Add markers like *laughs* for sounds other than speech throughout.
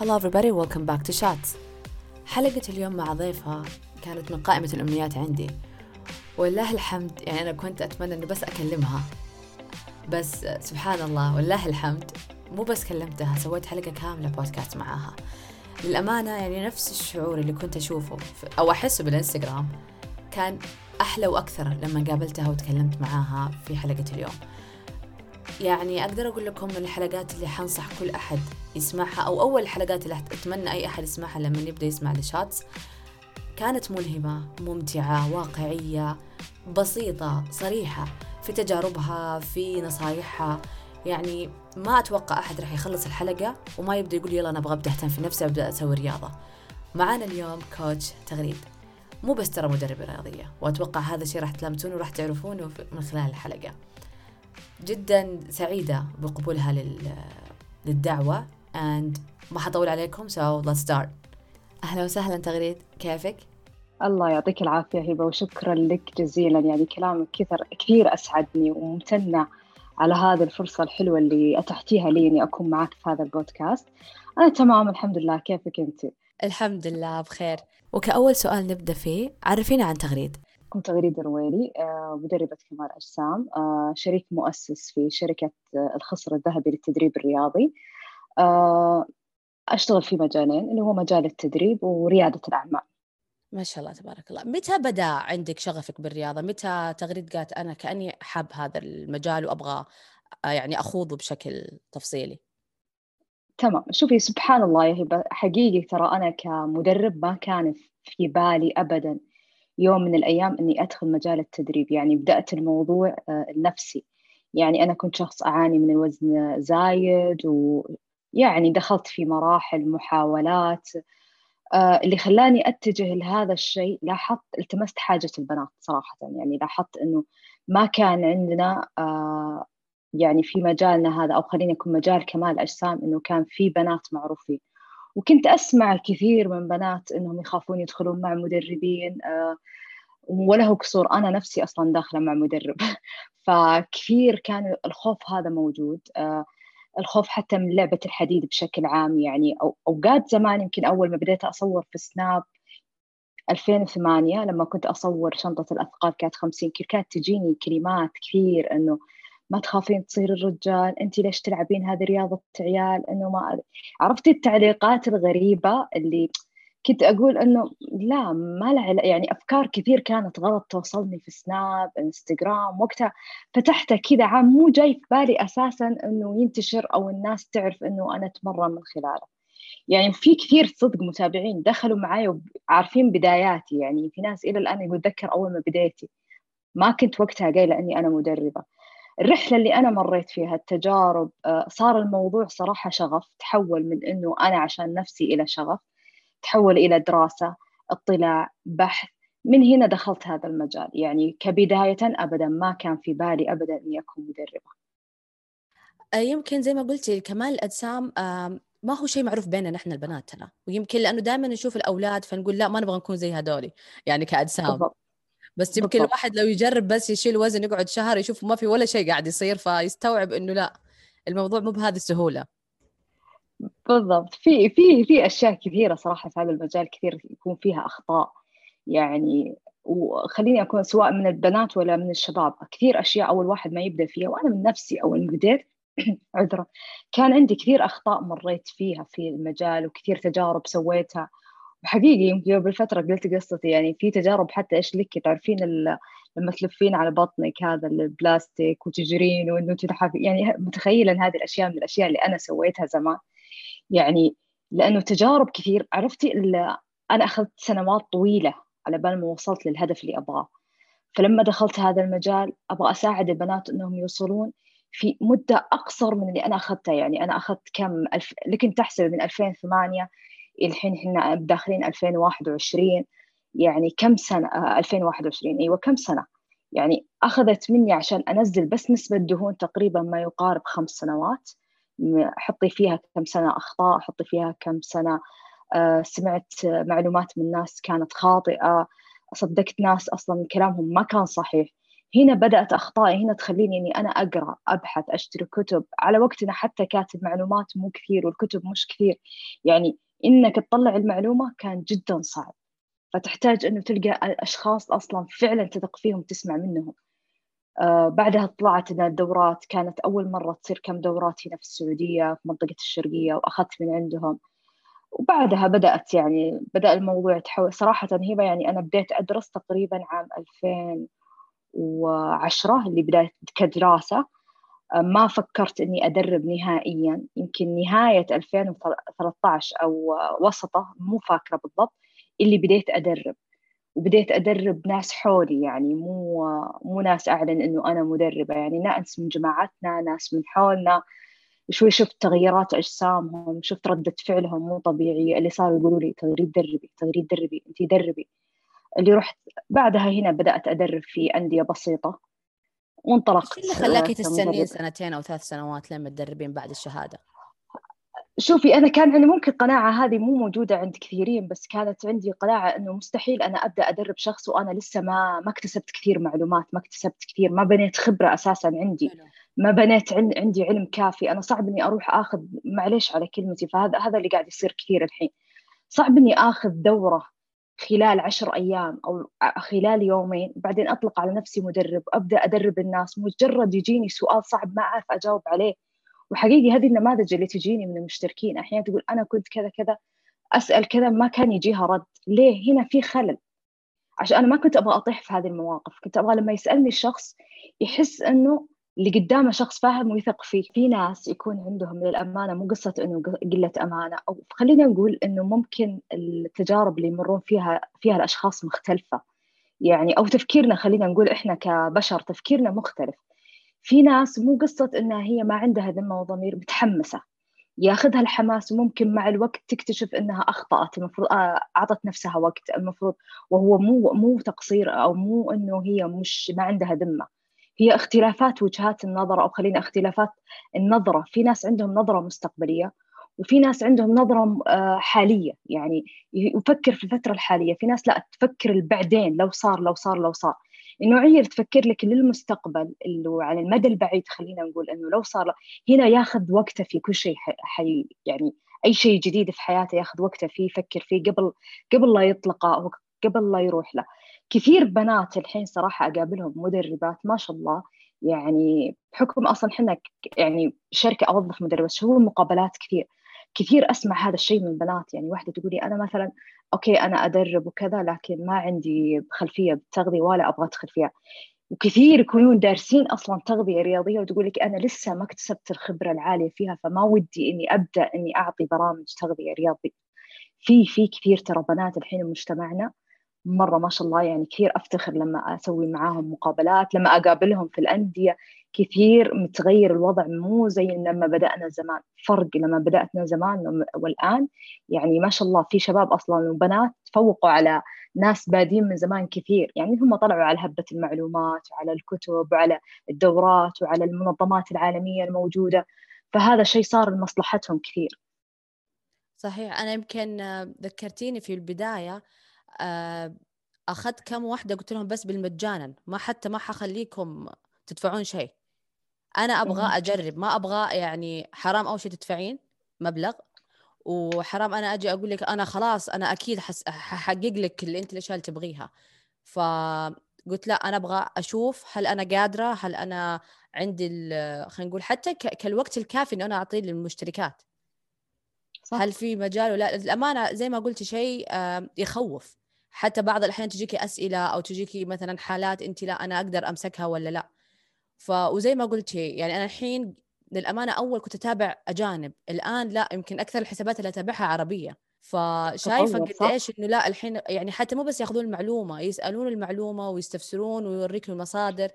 Hello everybody, welcome back to Shots. حلقة اليوم مع ضيفها كانت من قائمة الأمنيات عندي. والله الحمد يعني أنا كنت أتمنى إنه بس أكلمها. بس سبحان الله والله الحمد. مو بس كلمتها سويت حلقة كاملة بودكاست معاها. للأمانة يعني نفس الشعور اللي كنت أشوفه أو أحسه بالإنستغرام كان أحلى وأكثر لما قابلتها وتكلمت معاها في حلقة اليوم. يعني أقدر أقول لكم من الحلقات اللي حنصح كل أحد يسمعها أو أول الحلقات اللي أتمنى أي أحد يسمعها لما يبدأ يسمع لشاتس كانت ملهمة ممتعة واقعية بسيطة صريحة في تجاربها في نصايحها. يعني ما أتوقع أحد راح يخلص الحلقة وما يبدأ يقول يلا أنا أبغى أبدأ أهتم في نفسي أبدأ أسوي رياضة. معانا اليوم كوتش تغريد. مو بس ترى مدربة رياضية وأتوقع هذا الشيء راح تلامسونه وراح تعرفونه من خلال الحلقة. جدا سعيدة بقبولها لل... للدعوة. And ما حطول عليكم so let's start. أهلا وسهلا تغريد كيفك؟ الله يعطيك العافية هبة وشكرا لك جزيلا. يعني كلامك كثر كثير أسعدني وممتنة على هذه الفرصة الحلوة اللي أتحتيها لي إني أكون معك في هذا البودكاست. أنا تمام الحمد لله. كيفك أنت؟ الحمد لله بخير. وكأول سؤال نبدأ فيه عرفينا عن تغريد. كنت تغريد الرويلي آه، مدربة كمال أجسام آه، شريك مؤسس في شركة آه، الخصر الذهبي للتدريب الرياضي. أشتغل في مجالين اللي هو مجال التدريب وريادة الأعمال. ما شاء الله تبارك الله. متى بدأ عندك شغفك بالرياضة؟ متى تغريد قالت أنا كأني حاب هذا المجال وأبغى يعني أخوضه بشكل تفصيلي؟ تمام. شوفي سبحان الله يا هبة حقيقي ترى أنا كمدرب ما كان في بالي أبدا يوم من الأيام إني أدخل مجال التدريب يعني بدأت الموضوع النفسي. يعني أنا كنت شخص أعاني من الوزن زايد ويعني دخلت في مراحل محاولات اللي خلاني أتجه لهذا الشيء لاحظت التمست حاجة البنات صراحة. يعني لاحظت إنه ما كان عندنا يعني في مجالنا هذا أو خليني أكون مجال كمال أجسام إنه كان في بنات معروفين. وكنت أسمع كثير من بنات إنهم يخافون يدخلون مع مدربين آه وله قصور. أنا نفسي أصلا داخلة مع مدرب. *laughs* فكثير كان الخوف هذا موجود. آه الخوف حتى من لعبة الحديد بشكل عام. يعني أو أوقات زمان يمكن أول ما بديت أصور في سناب 2008 لما كنت أصور شنطة الأثقال كانت 50 كيلو كانت تجيني كلمات كثير إنه ما تخافين تصير الرجال انت ليش تلعبين هذه رياضة عيال؟ إنه ما عرفتي التعليقات الغريبة اللي كنت أقول إنه لا ما له يعني أفكار كثير كانت غلط. توصلني في سناب إنستغرام وقتها فتحته كذا عام. مو جاي في بالي أساسا إنه ينتشر أو الناس تعرف إنه أنا أتمرن من خلاله. يعني في كثير صدق متابعين دخلوا معي وعارفين بداياتي. يعني في ناس إلى الآن يقول ذكر أول ما بديتي. ما كنت وقتها قايلة إني أنا مدربة. الرحلة اللي أنا مريت فيها التجارب آه، صار الموضوع صراحة شغف تحول من أنه أنا عشان نفسي إلى شغف تحول إلى دراسة اطلاع بحث من هنا دخلت هذا المجال. يعني كبداية أبدا ما كان في بالي أبدا أني أكون مدربة. آه، يمكن زي ما قلتي كمال الأجسام ما هو شيء معروف بيننا نحن البنات ترى. ويمكن لأنه دائما نشوف الأولاد فنقول لا ما نبغى نكون زي هذولي يعني كأجسام. بالضبط. بس يمكن. الواحد لو يجرب بس يشيل وزن يقعد شهر يشوف ما في ولا شيء قاعد يصير فيستوعب إنه لا الموضوع مو بهذه السهولة. بالضبط. في في في أشياء كثيرة صراحة في هذا المجال كثير يكون فيها أخطاء. يعني وخليني أكون سواء من البنات ولا من الشباب كثير أشياء أول واحد ما يبدأ فيها وأنا من نفسي اول ما بديت *clears throat* عذرا كان عندي كثير أخطاء مريت فيها في المجال وكثير تجارب سويتها. حقيقي يمكن بالفترة قلت قصتي يعني في تجارب حتى إيش لك تعرفين لما تلفين على بطنك هذا البلاستيك وتجرين وإنه تلحف يعني متخيلة إن هذه الأشياء من الأشياء اللي أنا سويتها زمان. يعني لأنه تجارب كثير عرفتي أنا أخذت سنوات طويلة على بال ما وصلت للهدف اللي أبغاه. فلما دخلت هذا المجال أبغى أساعد البنات إنهم يوصلون في مدة أقصر من اللي أنا أخذتها. يعني أنا أخذت كم ألف لكن تحسب من 2008 الحين إحنا داخلين 2021 يعني كم سنة؟ 2021 آه، أيوة كم سنة؟ يعني أخذت مني عشان أنزل بس نسبة دهون تقريبا ما يقارب خمس سنوات. حطي فيها كم سنة أخطاء حطي فيها كم سنة آه، سمعت معلومات من ناس كانت خاطئة صدقت ناس أصلا كلامهم ما كان صحيح. هنا بدأت أخطائي هنا تخليني إني أنا أقرأ أبحث أشتري كتب. على وقتنا حتى كاتب معلومات مو كثير والكتب مش كثير. يعني إنك تطلع المعلومة كان جدا صعب. فتحتاج إنه تلقى أشخاص أصلا فعلا تثق فيهم تسمع منهم. آه بعدها طلعت إن الدورات كانت أول مرة تصير كم دورات هنا في السعودية في منطقة الشرقية وأخذت من عندهم. وبعدها بدأت يعني بدأ الموضوع يتحول. صراحة هبة يعني أنا بديت أدرس تقريبا عام 2010 اللي بدأت كدراسة. ما فكرت إني أدرب نهائيا. يمكن نهاية 2013 أو وسطة مو فاكرة بالضبط اللي بديت أدرب. وبديت أدرب ناس حولي يعني مو مو ناس أعلن إنه أنا مدربة. يعني ناس من جماعتنا ناس من حولنا. شوي شفت تغيرات أجسامهم شفت ردة فعلهم مو طبيعية. اللي صاروا يقولوا لي تغيري تدربي تغيري تدربي أنت دربي. اللي رحت بعدها هنا بدأت أدرب في أندية بسيطة. وانطلقت. اللي خلاكي تستنين سنتين أو ثلاث سنوات لما تدربين بعد الشهادة؟ شوفي أنا كان عندي ممكن قناعة هذه مو موجودة عند كثيرين بس كانت عندي قناعة إنه مستحيل أنا أبدأ أدرب شخص وأنا لسه ما ما اكتسبت كثير معلومات ما اكتسبت كثير ما بنيت خبرة أساسا عندي. ما بنيت عندي علم كافي. أنا صعب إني أروح آخذ معليش على كلمتي فهذا هذا اللي قاعد يصير كثير الحين. صعب إني آخذ دورة خلال عشر أيام أو خلال يومين بعدين أطلق على نفسي مدرب أبدأ أدرب الناس مجرد يجيني سؤال صعب ما أعرف أجاوب عليه. وحقيقي هذه النماذج اللي تجيني من المشتركين أحيانا تقول أنا كنت كذا كذا أسأل كذا ما كان يجيها رد. ليه؟ هنا في خلل. عشان أنا ما كنت أبغى أطيح في هذه المواقف. كنت أبغى لما يسألني الشخص يحس أنه اللي قدامه شخص فاهم ويثق فيه. في ناس يكون عندهم من الأمانة مو قصة إنه قلة أمانة أو خلينا نقول إنه ممكن التجارب اللي يمرون فيها فيها الأشخاص مختلفة. يعني أو تفكيرنا خلينا نقول إحنا كبشر تفكيرنا مختلف. في ناس مو قصة إنها هي ما عندها ذمة وضمير متحمسة. ياخذها الحماس وممكن مع الوقت تكتشف إنها أخطأت المفروض آه، أعطت نفسها وقت المفروض وهو مو مو تقصير أو مو إنه هي مش ما عندها ذمة. هي اختلافات وجهات النظر أو خلينا اختلافات النظرة. في ناس عندهم نظرة مستقبلية وفي ناس عندهم نظرة آه، حالية. يعني يفكر في الفترة الحالية. في ناس لا تفكر البعدين لو صار لو صار لو صار. النوعية اللي تفكر لك للمستقبل اللي على المدى البعيد خلينا نقول إنه لو صار هنا ياخذ وقته في كل شيء حي يعني أي شيء جديد في حياته ياخذ وقته فيه يفكر فيه قبل قبل لا يطلقه قبل لا يروح له. كثير بنات الحين صراحة أقابلهم مدربات ما شاء الله. يعني بحكم أصلا حنا يعني شركة أوظف مدربات هو مقابلات كثير. كثير أسمع هذا الشيء من بنات. يعني واحدة تقولي أنا مثلا أوكي أنا أدرب وكذا لكن ما عندي خلفية بالتغذية ولا أبغى أدخل فيها وكثير يكونون دارسين أصلا تغذية رياضية وتقول لك أنا لسه ما اكتسبت الخبرة العالية فيها فما ودي إني أبدأ إني أعطي برامج تغذية رياضية. في في كثير ترى بنات الحين بمجتمعنا مرة ما شاء الله يعني كثير أفتخر لما أسوي معاهم مقابلات لما أقابلهم في الأندية كثير متغير الوضع مو زي لما بدأنا زمان. فرق لما بدأتنا زمان والآن يعني ما شاء الله في شباب أصلا وبنات تفوقوا على ناس بادين من زمان كثير. يعني هم طلعوا على هبة المعلومات وعلى الكتب وعلى الدورات وعلى المنظمات العالمية الموجودة. فهذا شيء صار لمصلحتهم كثير. صحيح. أنا يمكن ذكرتيني في البداية آه، أخذت كم واحدة قلت لهم بس بالمجانا ما حتى ما حخليكم تدفعون شيء. أنا أبغى أجرب ما أبغى يعني حرام أول شيء تدفعين مبلغ وحرام أنا أجي أقول لك أنا خلاص أنا أكيد ححقق لك اللي أنت الاشياء اللي تبغيها. فقلت لا أنا أبغى أشوف هل أنا قادرة هل أنا عندي خلينا نقول حتى كالوقت الكافي انه أنا اعطيه للمشتركات. صح. هل في مجال؟ ولا الامانه زي ما قلتي شيء يخوف. حتى بعض الأحيان تجيكي أسئلة أو تجيكي مثلا حالات أنت لا أنا أقدر أمسكها ولا لا. ف وزي ما قلتي يعني أنا الحين للأمانة أول كنت أتابع أجانب الآن لا يمكن أكثر الحسابات اللي أتابعها عربية. فشايفة قد إيش إنه لا الحين يعني حتى مو بس ياخذون المعلومة يسألون المعلومة ويستفسرون ويوريك المصادر.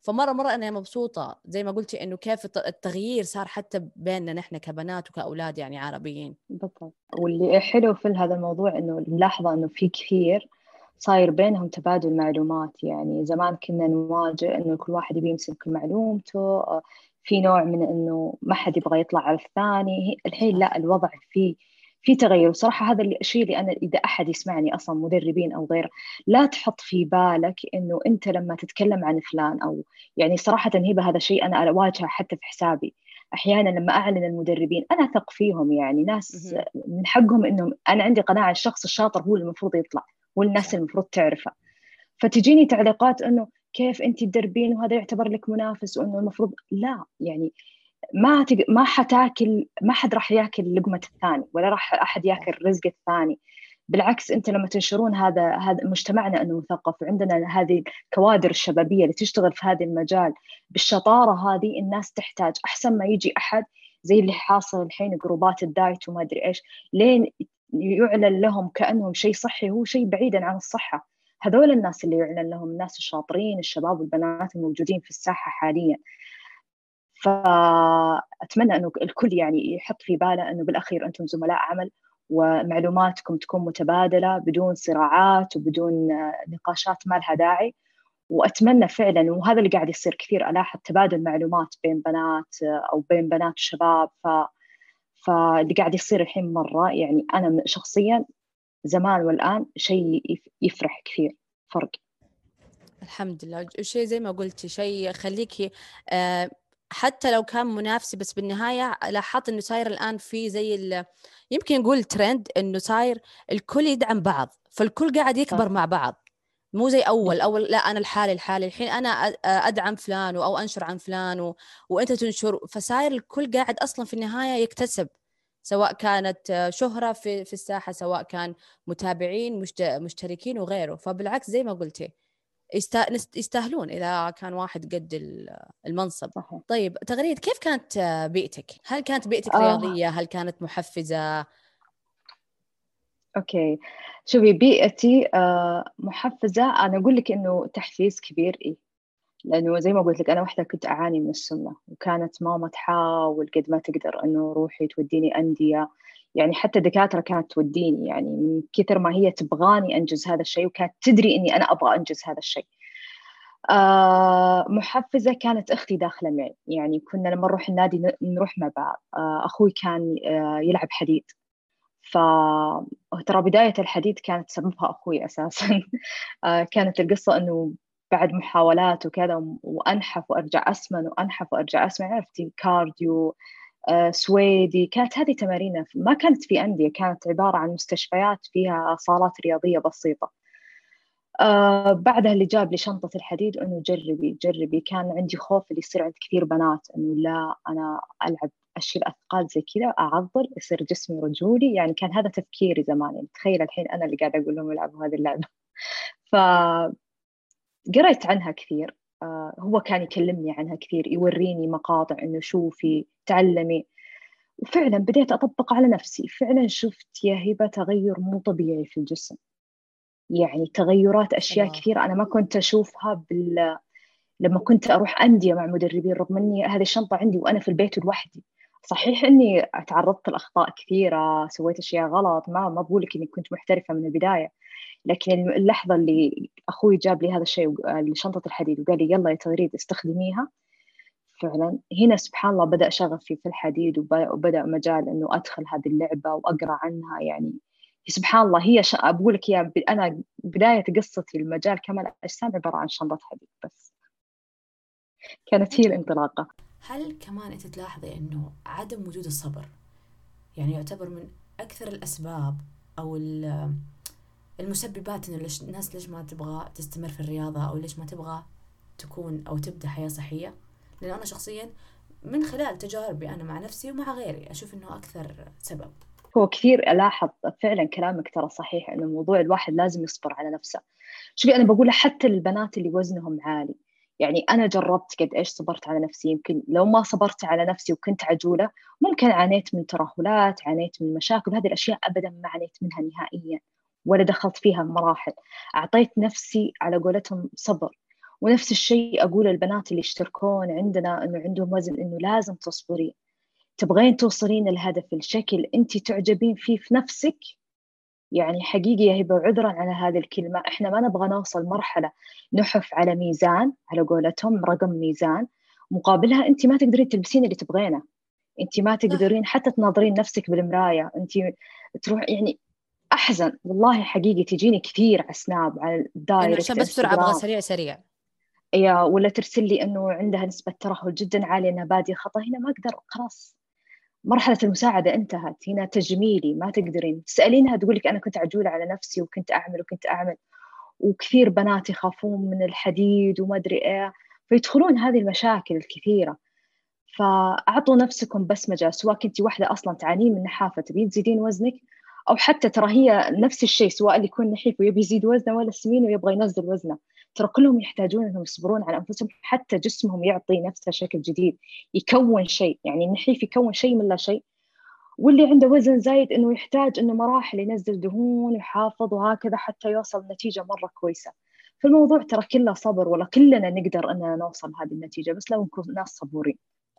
فمرة مرة أنا مبسوطة زي ما قلتي إنه كيف التغيير صار حتى بيننا نحن كبنات وكأولاد يعني عربيين. بالضبط. واللي حلو في هذا الموضوع إنه ملاحظه إنه في كثير صاير بينهم تبادل معلومات. يعني زمان كنا نواجه إنه كل واحد يبي يمسك معلومته في نوع من إنه ما حد يبغى يطلع على الثاني. الحين لا الوضع فيه في تغير. وصراحة هذا الشيء اللي أنا إذا أحد يسمعني أصلا مدربين أو غيره لا تحط في بالك إنه أنت لما تتكلم عن فلان أو يعني صراحة هبة هذا شيء أنا أواجهه حتى في حسابي. أحيانا لما أعلن المدربين أنا أثق فيهم يعني. ناس من حقهم إنهم أنا عندي قناعة الشخص الشاطر هو المفروض يطلع هو الناس المفروض تعرفه. فتجيني تعليقات إنه كيف أنت تدربين وهذا يعتبر لك منافس وإنه المفروض لا يعني ما تق... ما حتاكل ما حد راح ياكل لقمة الثاني ولا راح أحد ياكل رزق الثاني. بالعكس أنت لما تنشرون هذا هذا مجتمعنا أنه مثقف وعندنا هذه الكوادر الشبابية اللي تشتغل في هذا المجال بالشطارة هذه الناس تحتاج. أحسن ما يجي أحد زي اللي حاصل الحين جروبات الدايت وما أدري إيش لين يعلن لهم كأنهم شيء صحي هو شيء بعيدا عن الصحة. هذول الناس اللي يعلن لهم الناس الشاطرين الشباب والبنات الموجودين في الساحة حاليا. فأتمنى أنه الكل يعني يحط في باله أنه بالأخير أنتم زملاء عمل ومعلوماتكم تكون متبادلة بدون صراعات وبدون نقاشات ما لها داعي. وأتمنى فعلا وهذا اللي قاعد يصير كثير ألاحظ تبادل معلومات بين بنات أو بين بنات وشباب ف فاللي قاعد يصير الحين مرة يعني أنا شخصيا زمان والآن شيء يفرح كثير فرق. الحمد لله. شيء زي ما قلتي شيء يخليكي آه حتى لو كان منافسي بس بالنهاية لاحظت إنه صاير الآن في زي يمكن نقول ترند إنه صاير الكل يدعم بعض فالكل قاعد يكبر مع بعض. مو زي أول أول لا أنا الحالي الحالي الحين أنا أدعم فلان أو أنشر عن فلان و... وأنت تنشر. فصاير الكل قاعد أصلا في النهاية يكتسب سواء كانت شهرة في في الساحة سواء كان متابعين مشتركين وغيره. فبالعكس زي ما قلتي. يستاهلون إذا كان واحد قد المنصب. صحيح. طيب تغريد كيف كانت بيئتك؟ هل كانت بيئتك آه. رياضية؟ هل كانت محفزة؟ أوكي. شوفي بيئتي آه، محفزة. أنا أقول لك إنه تحفيز كبير إيه؟ لأنه زي ما قلت لك أنا وحدة كنت أعاني من السمنة وكانت ماما تحاول قد ما تقدر إنه روحي توديني أندية. يعني حتى الدكاترة كانت توديني يعني من كثر ما هي تبغاني أنجز هذا الشيء وكانت تدري إني أنا أبغى أنجز هذا الشيء. آه محفزة كانت أختي داخلة معي يعني كنا لما نروح النادي نروح مع بعض. آه أخوي كان آه يلعب حديد. فترى بداية الحديد كانت سببها أخوي أساسا. *laughs* كانت القصة أنه بعد محاولات وكذا وأنحف وأرجع أسمن وأنحف وأرجع أسمن. عرفتي؟ كارديو سويدي كانت هذه تمارين ما كانت في أندية كانت عبارة عن مستشفيات فيها صالات رياضية بسيطة. آه بعدها اللي جاب لي شنطة الحديد إنه جربي جربي. كان عندي خوف اللي يصير عند كثير بنات إنه لا أنا ألعب أشيل أثقال زي كذا أعضل يصير جسمي رجولي. يعني كان هذا تفكيري زمان. يعني تخيل الحين أنا اللي قاعدة أقول لهم يلعبوا هذه اللعبة. ف قريت عنها كثير. آه، هو كان يكلمني عنها كثير يوريني مقاطع إنه شوفي تعلمي. وفعلا بديت أطبق على نفسي. فعلا شفت يا هبة تغير مو طبيعي في الجسم. يعني تغيرات أشياء الله. كثير أنا ما كنت أشوفها بال لما كنت أروح أندية مع مدربين رغم إني هذه الشنطة عندي وأنا في البيت لوحدي. صحيح إني تعرضت لأخطاء كثيرة سويت أشياء غلط ما ما بقول لك إني كنت محترفة من البداية. لكن اللحظة اللي أخوي جاب لي هذا الشيء شنطة الحديد وقال لي يلا يا تغريد استخدميها. فعلا هنا سبحان الله بدأ شغفي في الحديد وبدأ مجال إنه أدخل هذه اللعبة وأقرأ عنها. يعني سبحان الله هي ش... أقول لك يا أنا بداية قصتي المجال كمال الأجسام عبارة عن شنطة حديد بس. كانت هي الانطلاقة. هل كمان أنت تلاحظي إنه عدم وجود الصبر؟ يعني يعتبر من أكثر الأسباب أو المسببات إنه ليش الناس ليش ما تبغى تستمر في الرياضة أو ليش ما تبغى تكون أو تبدأ حياة صحية؟ لأنه أنا شخصيا من خلال تجاربي أنا مع نفسي ومع غيري أشوف إنه أكثر سبب. هو كثير ألاحظ فعلا كلامك ترى صحيح إنه موضوع الواحد لازم يصبر على نفسه. شوفي أنا بقول حتى البنات اللي وزنهم عالي. يعني أنا جربت قد إيش صبرت على نفسي؟ يمكن لو ما صبرت على نفسي وكنت عجولة ممكن عانيت من ترهلات عانيت من مشاكل هذه الأشياء ابدا ما عانيت منها نهائيا. ولا دخلت فيها مراحل أعطيت نفسي على قولتهم صبر. ونفس الشيء أقول للبنات اللي يشتركون عندنا أنه عندهم وزن أنه لازم تصبرين. تبغين توصلين الهدف الشكل أنت تعجبين فيه في نفسك؟ يعني حقيقي يا هبة عذرا على هذه الكلمة إحنا ما نبغى نوصل مرحلة نحف على ميزان على قولتهم رقم ميزان. مقابلها أنت ما تقدرين تلبسين اللي تبغينه. أنت ما تقدرين حتى تناظرين نفسك بالمراية. أنت تروح يعني أحزن. والله حقيقي تجيني كثير على سناب على الدايركت عشان بس بسرعة أبغى سريع سريع. يا ولا ترسل لي إنه عندها نسبة ترهل جدا عاليه انها باديه خطأ. هنا ما أقدر خلاص. مرحلة المساعدة انتهت. هنا تجميلي ما تقدرين. تسألينها تقول لك أنا كنت عجولة على نفسي وكنت أعمل وكنت أعمل. وكثير بنات يخافون من الحديد وما أدري إيه. فيدخلون هذه المشاكل الكثيرة. فأعطوا نفسكم بس مجال سواء كنت واحدة أصلا تعانين من نحافة. تبين تزيدين وزنك؟ أو حتى ترى هي نفس الشيء سواء اللي يكون نحيف ويبي يزيد وزنه ولا سمين ويبغى ينزل وزنه. ترى كلهم يحتاجون إنهم يصبرون على أنفسهم حتى جسمهم يعطي نفسه شكل جديد يكون شيء. يعني النحيف يكون شيء من لا شيء. واللي عنده وزن زايد إنه يحتاج إنه مراحل ينزل دهون ويحافظ وهكذا حتى يوصل نتيجه مرة كويسة. فالموضوع ترى كله صبر ولا كلنا نقدر إننا نوصل هذه النتيجة بس لو نكون ناس صبورين.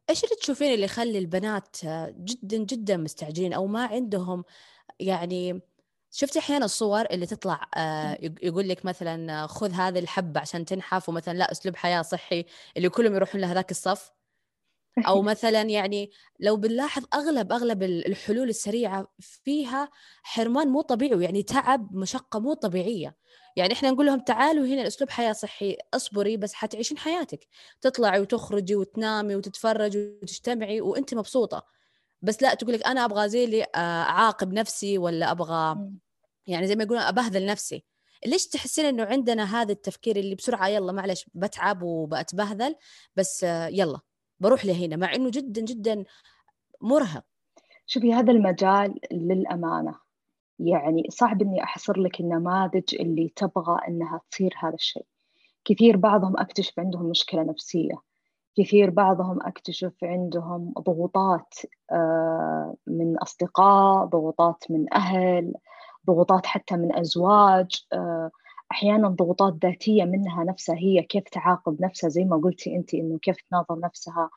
إيش اللي تشوفين اللي يخلي البنات جدا جدا مستعجلين أو ما عندهم يعني شفت أحيانا الصور اللي تطلع آه يقول لك مثلا خذ هذه الحبة عشان تنحف ومثلا لا أسلوب حياة صحي اللي كلهم يروحون لهذاك الصف. أو *laughs* مثلا يعني لو بنلاحظ أغلب أغلب الحلول السريعة فيها حرمان مو طبيعي يعني تعب مشقة مو طبيعية. يعني إحنا نقول لهم تعالوا هنا الاسلوب حياة صحي اصبري بس حتعيشين حياتك. تطلعي وتخرجي وتنامي وتتفرجي وتجتمعي وأنت مبسوطة. بس لا تقول لك أنا أبغى زي اللي آه، أعاقب نفسي ولا أبغى يعني زي ما يقولون أبهذل نفسي. ليش تحسين إنه عندنا هذا التفكير اللي بسرعة يلا معلش بتعب وبتبهذل بس آه، يلا بروح لهنا مع إنه جدا جدا مرهق. شوفي هذا المجال للأمانة. يعني صعب إني أحصر لك النماذج اللي تبغى إنها تصير هذا الشيء. كثير بعضهم أكتشف عندهم مشكلة نفسية. كثير بعضهم أكتشف عندهم ضغوطات آه، من أصدقاء ضغوطات من أهل ضغوطات حتى من أزواج آه، أحيانا ضغوطات ذاتية منها نفسها هي كيف تعاقب نفسها؟ زي ما قلتي أنت إنه كيف تناظر نفسها.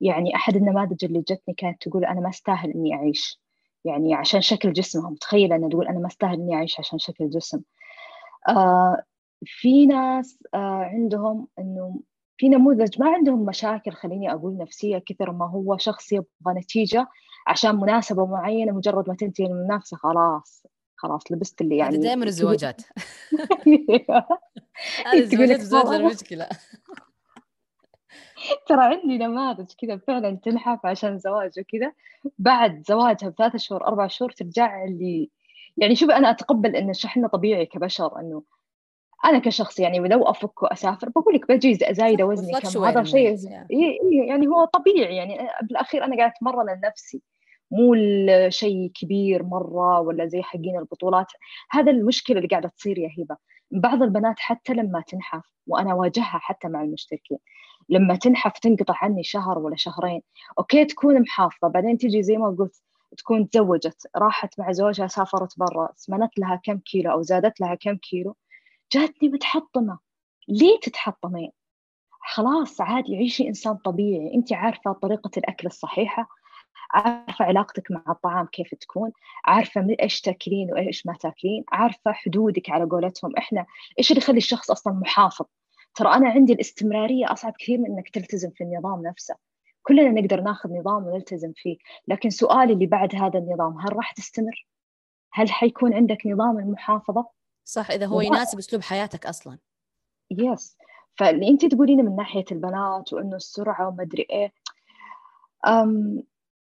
يعني أحد النماذج اللي جتني كانت تقول أنا ما أستاهل إني أعيش. يعني عشان شكل جسمها متخيلة أنها تقول أنا ما أستاهل إني أعيش عشان شكل جسم. آه في ناس آه عندهم إنه في نموذج ما عندهم مشاكل خليني أقول نفسية كثر ما هو شخص يبغى نتيجة عشان مناسبة معينة مجرد ما تنتهي المنافسة خلاص خلاص لبست اللي يعني دائما الزواجات. هذه الزواجات زوج المشكلة. *laughs* ترى عندي نماذج كذا فعلا تنحف عشان زواج وكذا. بعد زواجها بثلاث شهور أربع شهور ترجع اللي يعني شوفي أنا أتقبل إن شحنة طبيعي كبشر إنه أنا كشخص يعني لو أفك وأسافر بقول لك بجي زايدة وزني كم هذا شيء يعني هو طبيعي يعني بالأخير أنا قاعدة أتمرن لنفسي مو شيء كبير مرة ولا زي حقين البطولات. هذا المشكلة اللي قاعدة تصير يا هبة. بعض البنات حتى لما تنحف وأنا أواجهها حتى مع المشتركين لما تنحف تنقطع عني شهر ولا شهرين okay تكون محافظة. بعدين تجي زي ما قلت تكون تزوجت راحت مع زوجها سافرت برا سمنت لها كم كيلو أو زادت لها كم كيلو جاتني متحطمة ليه تتحطمين؟ خلاص عادي عيشي إنسان طبيعي أنت عارفة طريقة الأكل الصحيحة عارفة علاقتك مع الطعام كيف تكون عارفة إيش تاكلين وإيش ما تاكلين عارفة حدودك على قولتهم إحنا إيش اللي يخلي الشخص أصلا محافظ ترى أنا عندي الاستمرارية أصعب كثير من إنك تلتزم في النظام نفسه كلنا نقدر ناخذ نظام ونلتزم فيه لكن سؤالي اللي بعد هذا النظام هل راح تستمر؟ هل حيكون عندك نظام المحافظة؟ صح إذا هو يناسب أسلوب حياتك أصلا. يس فاللي أنت تقولينه من ناحية البنات وإنه السرعة وما ادري إيه أم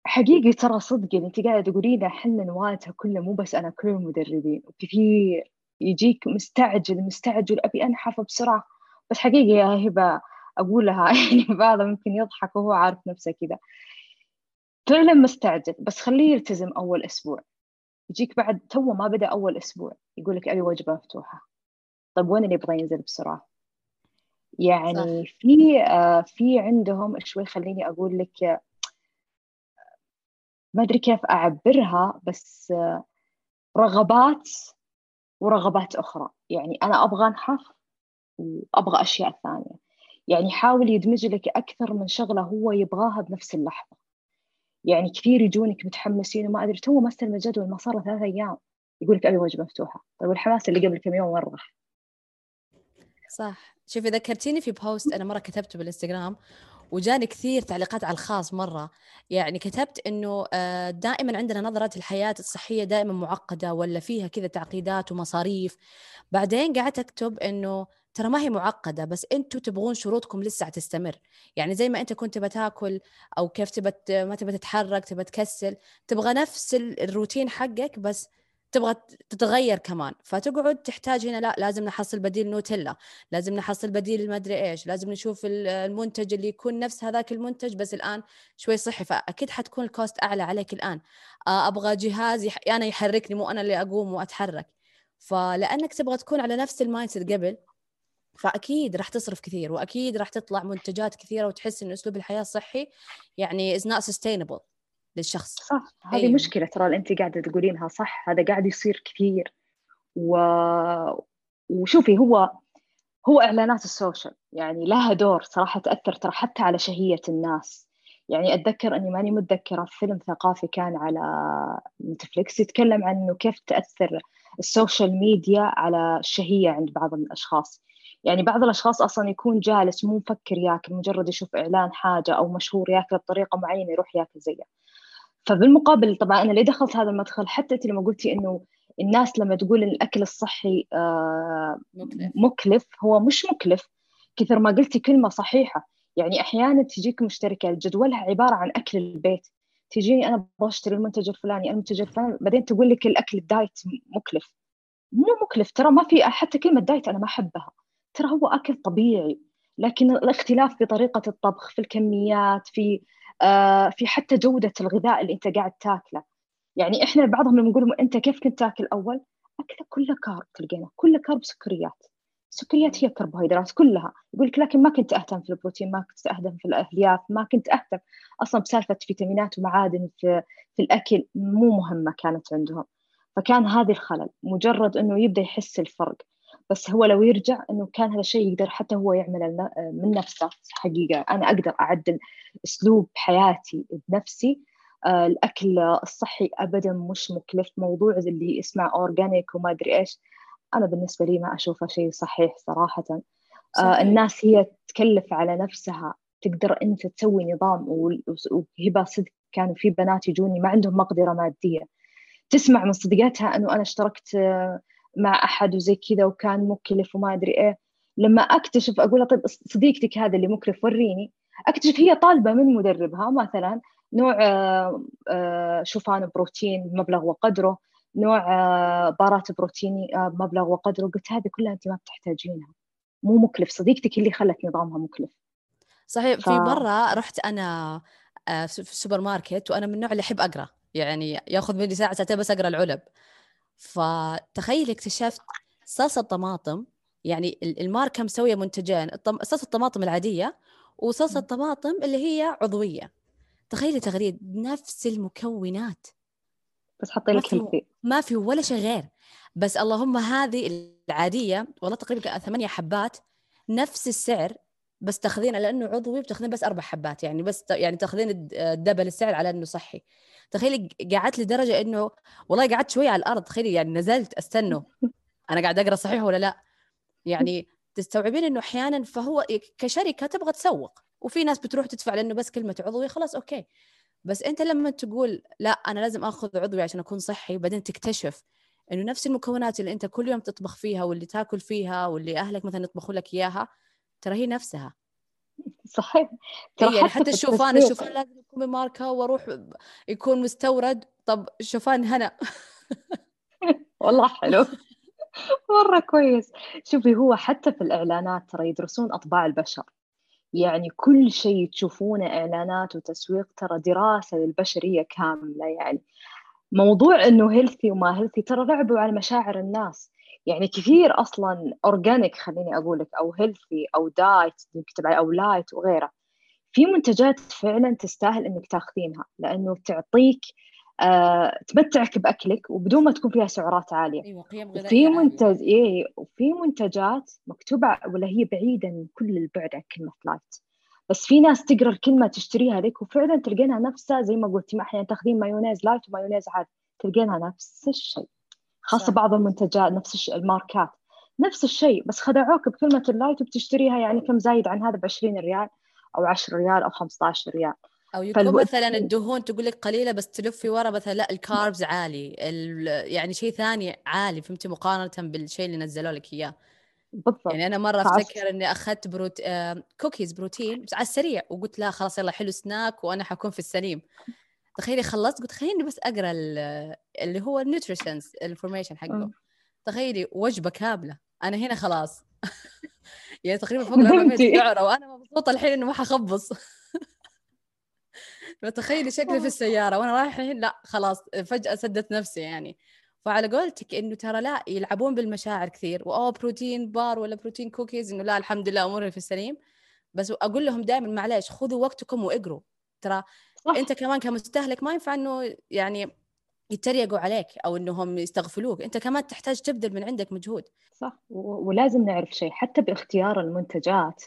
حقيقي ترى صدق اللي أنت قاعدة تقولينه إحنا نواجهه كله مو بس أنا كل المدربين وكثير يجيك مستعجل مستعجل أبي انحف بسرعة. بس حقيقي يا هبة أقولها *laughs* يعني بعض ممكن يضحك وهو عارف نفسه كذا. فعلا مستعجل بس خليه يلتزم أول أسبوع. يجيك بعد تو ما بدأ أول أسبوع يقول لك أبي وجبة مفتوحة. طيب وين اللي يبغى ينزل بسرعة؟ يعني صح. في آه في عندهم شوي خليني أقول لك آه، ما أدري كيف أعبرها بس آه رغبات ورغبات أخرى. يعني أنا أبغى أنحف وأبغى أشياء ثانية. يعني حاول يدمج لك أكثر من شغلة هو يبغاها بنفس اللحظة. يعني كثير يجونك متحمسين وما أدري تو ما استلم الجدول ما صار ثلاث أيام يقول لك ابي وجبة مفتوحة. طيب والحماس اللي قبل كم يوم وين راح؟ صح. شوفي ذكرتيني في post أنا مرة كتبته بالإنستغرام وجاني كثير تعليقات على الخاص مرة. يعني كتبت إنه آه، دائما عندنا نظرة الحياة الصحية دائما معقدة ولا فيها كذا تعقيدات ومصاريف. بعدين قعدت أكتب إنه ترى ما هي معقدة بس أنتوا تبغون شروطكم لسه تستمر يعني زي ما أنت كنت بتاكل أو كيف تبى ما تبى تتحرك تبى تكسل تبغى نفس الروتين حقك بس تبغى تتغير كمان. فتقعد تحتاج هنا لا لازم نحصل بديل نوتيلا لازم نحصل بديل ما أدري إيش لازم نشوف المنتج اللي يكون نفس هذاك المنتج بس الآن شوي صحي. فأكيد حتكون ال cost أعلى عليك الآن. آه، أبغى جهاز يح... أنا يحركني مو أنا اللي أقوم وأتحرك. فلأنك تبغى تكون على نفس ال mind قبل فأكيد راح تصرف كثير وأكيد راح تطلع منتجات كثيرة وتحس إن أسلوب الحياة الصحي يعني is not sustainable للشخص. صح. هذه أيوة. مشكلة ترى اللي أنت قاعدة تقولينها صح؟ هذا قاعد يصير كثير. و... وشوفي هو هو إعلانات ال social يعني لها دور صراحة تأثر ترى حتى على شهية الناس. يعني أتذكر أني ماني متذكرة فيلم ثقافي كان على نتفليكس يتكلم عن إنه كيف تأثر ال social media على الشهية عند بعض الأشخاص. يعني بعض الأشخاص أصلا يكون جالس مو مفكر ياكل مجرد يشوف إعلان حاجة أو مشهور ياكل بطريقة معينة يروح ياكل زيها فبالمقابل طبعا أنا ليه دخلت هذا المدخل؟ حتى أنت لما قلتي إنه الناس لما تقول إن الأكل الصحي آه، مكلف. هو مش مكلف. كثر ما قلتي كلمة صحيحة. يعني أحيانا تجيك مشتركة جدولها عبارة عن أكل البيت. تجيني أنا أبغى أشتري المنتج الفلاني المنتج الفلاني. بعدين تقول لك الأكل ال diet مكلف. مو مكلف ترى ما في حتى كلمة diet أنا ما أحبها. ترى هو أكل طبيعي لكن الاختلاف في طريقة الطبخ في الكميات في آه، في حتى جودة الغذاء اللي أنت قاعد تاكله. يعني إحنا بعضهم لما نقول أنت كيف كنت تاكل أول؟ أكله كله carb تلقينا كله carb سكريات. السكريات هي كربوهيدرات كلها. يقول لك لكن ما كنت أهتم في البروتين ما كنت أهتم في الألياف ما كنت أهتم أصلا بسالفة فيتامينات ومعادن في, في الأكل مو مهمة كانت عندهم. فكان هذه الخلل مجرد أنه يبدأ يحس الفرق. بس هو لو يرجع إنه كان هذا الشيء يقدر حتى هو يعمل من نفسه حقيقة. أنا أقدر أعدل أسلوب حياتي بنفسي آه، الأكل الصحي ابدا مش مكلف. موضوع اللي اسمه اورجانيك وما أدري إيش أنا بالنسبة لي ما أشوفه شيء صحيح صراحة. آه، صحيح. الناس هي تكلف على نفسها. تقدر أنت تسوي نظام وهبه صدق كانوا في بنات يجوني ما عندهم مقدرة مادية. تسمع من صديقاتها إنه أنا اشتركت آه، مع أحد وزي كذا وكان مكلف وما أدري إيه. لما أكتشف أقول طيب صديقتك هذا اللي مكلف وريني. أكتشف هي طالبة من مدربها مثلا نوع آه، آه، شوفان بروتين بمبلغ وقدره نوع آه، بارات بروتيني بمبلغ وقدره. قلت هذه كلها أنت ما بتحتاجينها. مو مكلف صديقتك اللي خلت نظامها مكلف. صحيح ف... في مرة رحت أنا في السوبر ماركت وأنا من النوع اللي أحب أقرأ. يعني ياخذ مني ساعة ساعتين بس أقرأ العلب. فتخيل اكتشفت صلصة طماطم يعني الماركه مسويه منتجين صلصة الطماطم العادية وصلصة طماطم اللي هي عضوية. تخيلي تغريد نفس المكونات. بس حطي لك ما, ما في ولا شيء غير. بس اللهم هذه العادية والله تقريبا ثمانية حبات نفس السعر بس تاخذينه لأنه عضوي بتاخذين بس أربع حبات يعني بس يعني تاخذين الدبل السعر على إنه صحي. تخيلي قعدت لدرجة إنه والله قعدت شوي على الأرض تخيلي يعني نزلت أستنى أنا قاعد أقرأ صحيح ولا لا؟ يعني تستوعبين إنه أحيانا فهو كشركة تبغى تسوق وفي ناس بتروح تدفع لأنه بس كلمة عضوي خلاص أوكي. بس أنت لما تقول لا أنا لازم آخذ عضوي عشان أكون صحي بعدين تكتشف إنه نفس المكونات اللي أنت كل يوم تطبخ فيها واللي تاكل فيها واللي أهلك مثلا يطبخوا لك إياها ترى هي نفسها. صحيح. ترى يعني حتى الشوفان الشوفان لازم يكون من ماركه وأروح يكون مستورد. طب شوفان هنا. *laughs* والله حلو. مرة كويس. شوفي هو حتى في الإعلانات ترى يدرسون أطباع البشر. يعني كل شيء تشوفونه إعلانات وتسويق ترى دراسة للبشرية كاملة يعني. موضوع إنه healthy وما healthy ترى لعبوا على مشاعر الناس. يعني كثير أصلا organic خليني أقول لك أو healthy أو diet نكتب أو light وغيره. في منتجات فعلا تستاهل إنك تاخذينها لأنه تعطيك آه، تمتعك بأكلك وبدون ما تكون فيها سعرات عالية. أيوه قيم غذائية في منتج اي وفي منتجات مكتوبة ولا هي بعيدة من كل البعد عن كلمة light بس في ناس تقرأ الكلمة تشتريها لك وفعلا تلقينها نفسها زي ما قلتي ما أحيانا تاخذين مايونيز light ومايونيز عادي تلقينها نفس الشيء. خاصة بعض المنتجات نفس الشيء الماركات. نفس الشيء بس خدعوك بكلمة ال light وبتشتريها يعني كم زايد عن هذا ب 20 ريال أو 10 ريال أو 15 ريال. أو يكون فالو... مثلا الدهون تقول لك قليلة بس تلفي ورا مثلا لا ال carbs عالي. يعني شيء ثاني عالي فهمتي مقارنة بالشيء اللي نزلوا لك إياه. بالضبط. يعني أنا مرة أفتكر إني أخذت prot... آه... cookies protein على السريع وقلت لا خلاص يلا حلو سناك وأنا حكون في السليم. تخيلي خلصت قلت خليني بس أقرأ اللي هو ال nutritions ال information حقه. تخيلي وجبة كاملة. أنا هنا خلاص. *laughs* يعني تقريبا فوق *laughs* 400 سعره وأنا مبسوطة الحين انه ما حخبص فتخيلي شكلي في السيارة وأنا رايحة الحين لا خلاص فجأة سدت نفسي يعني. فعلى قولتك إنه ترى لا يلعبون بالمشاعر كثير. وأوه protein bar ولا protein cookies إنه لا الحمد لله أموري في السليم. بس أقول لهم دائما معلش خذوا وقتكم وإقروا. ترى صح. أنت كمان كمستهلك ما ينفع إنه يعني يتريقوا عليك أو إنهم يستغفلوك. أنت كمان تحتاج تبذل من عندك مجهود. صح. ولازم نعرف شيء. حتى باختيار المنتجات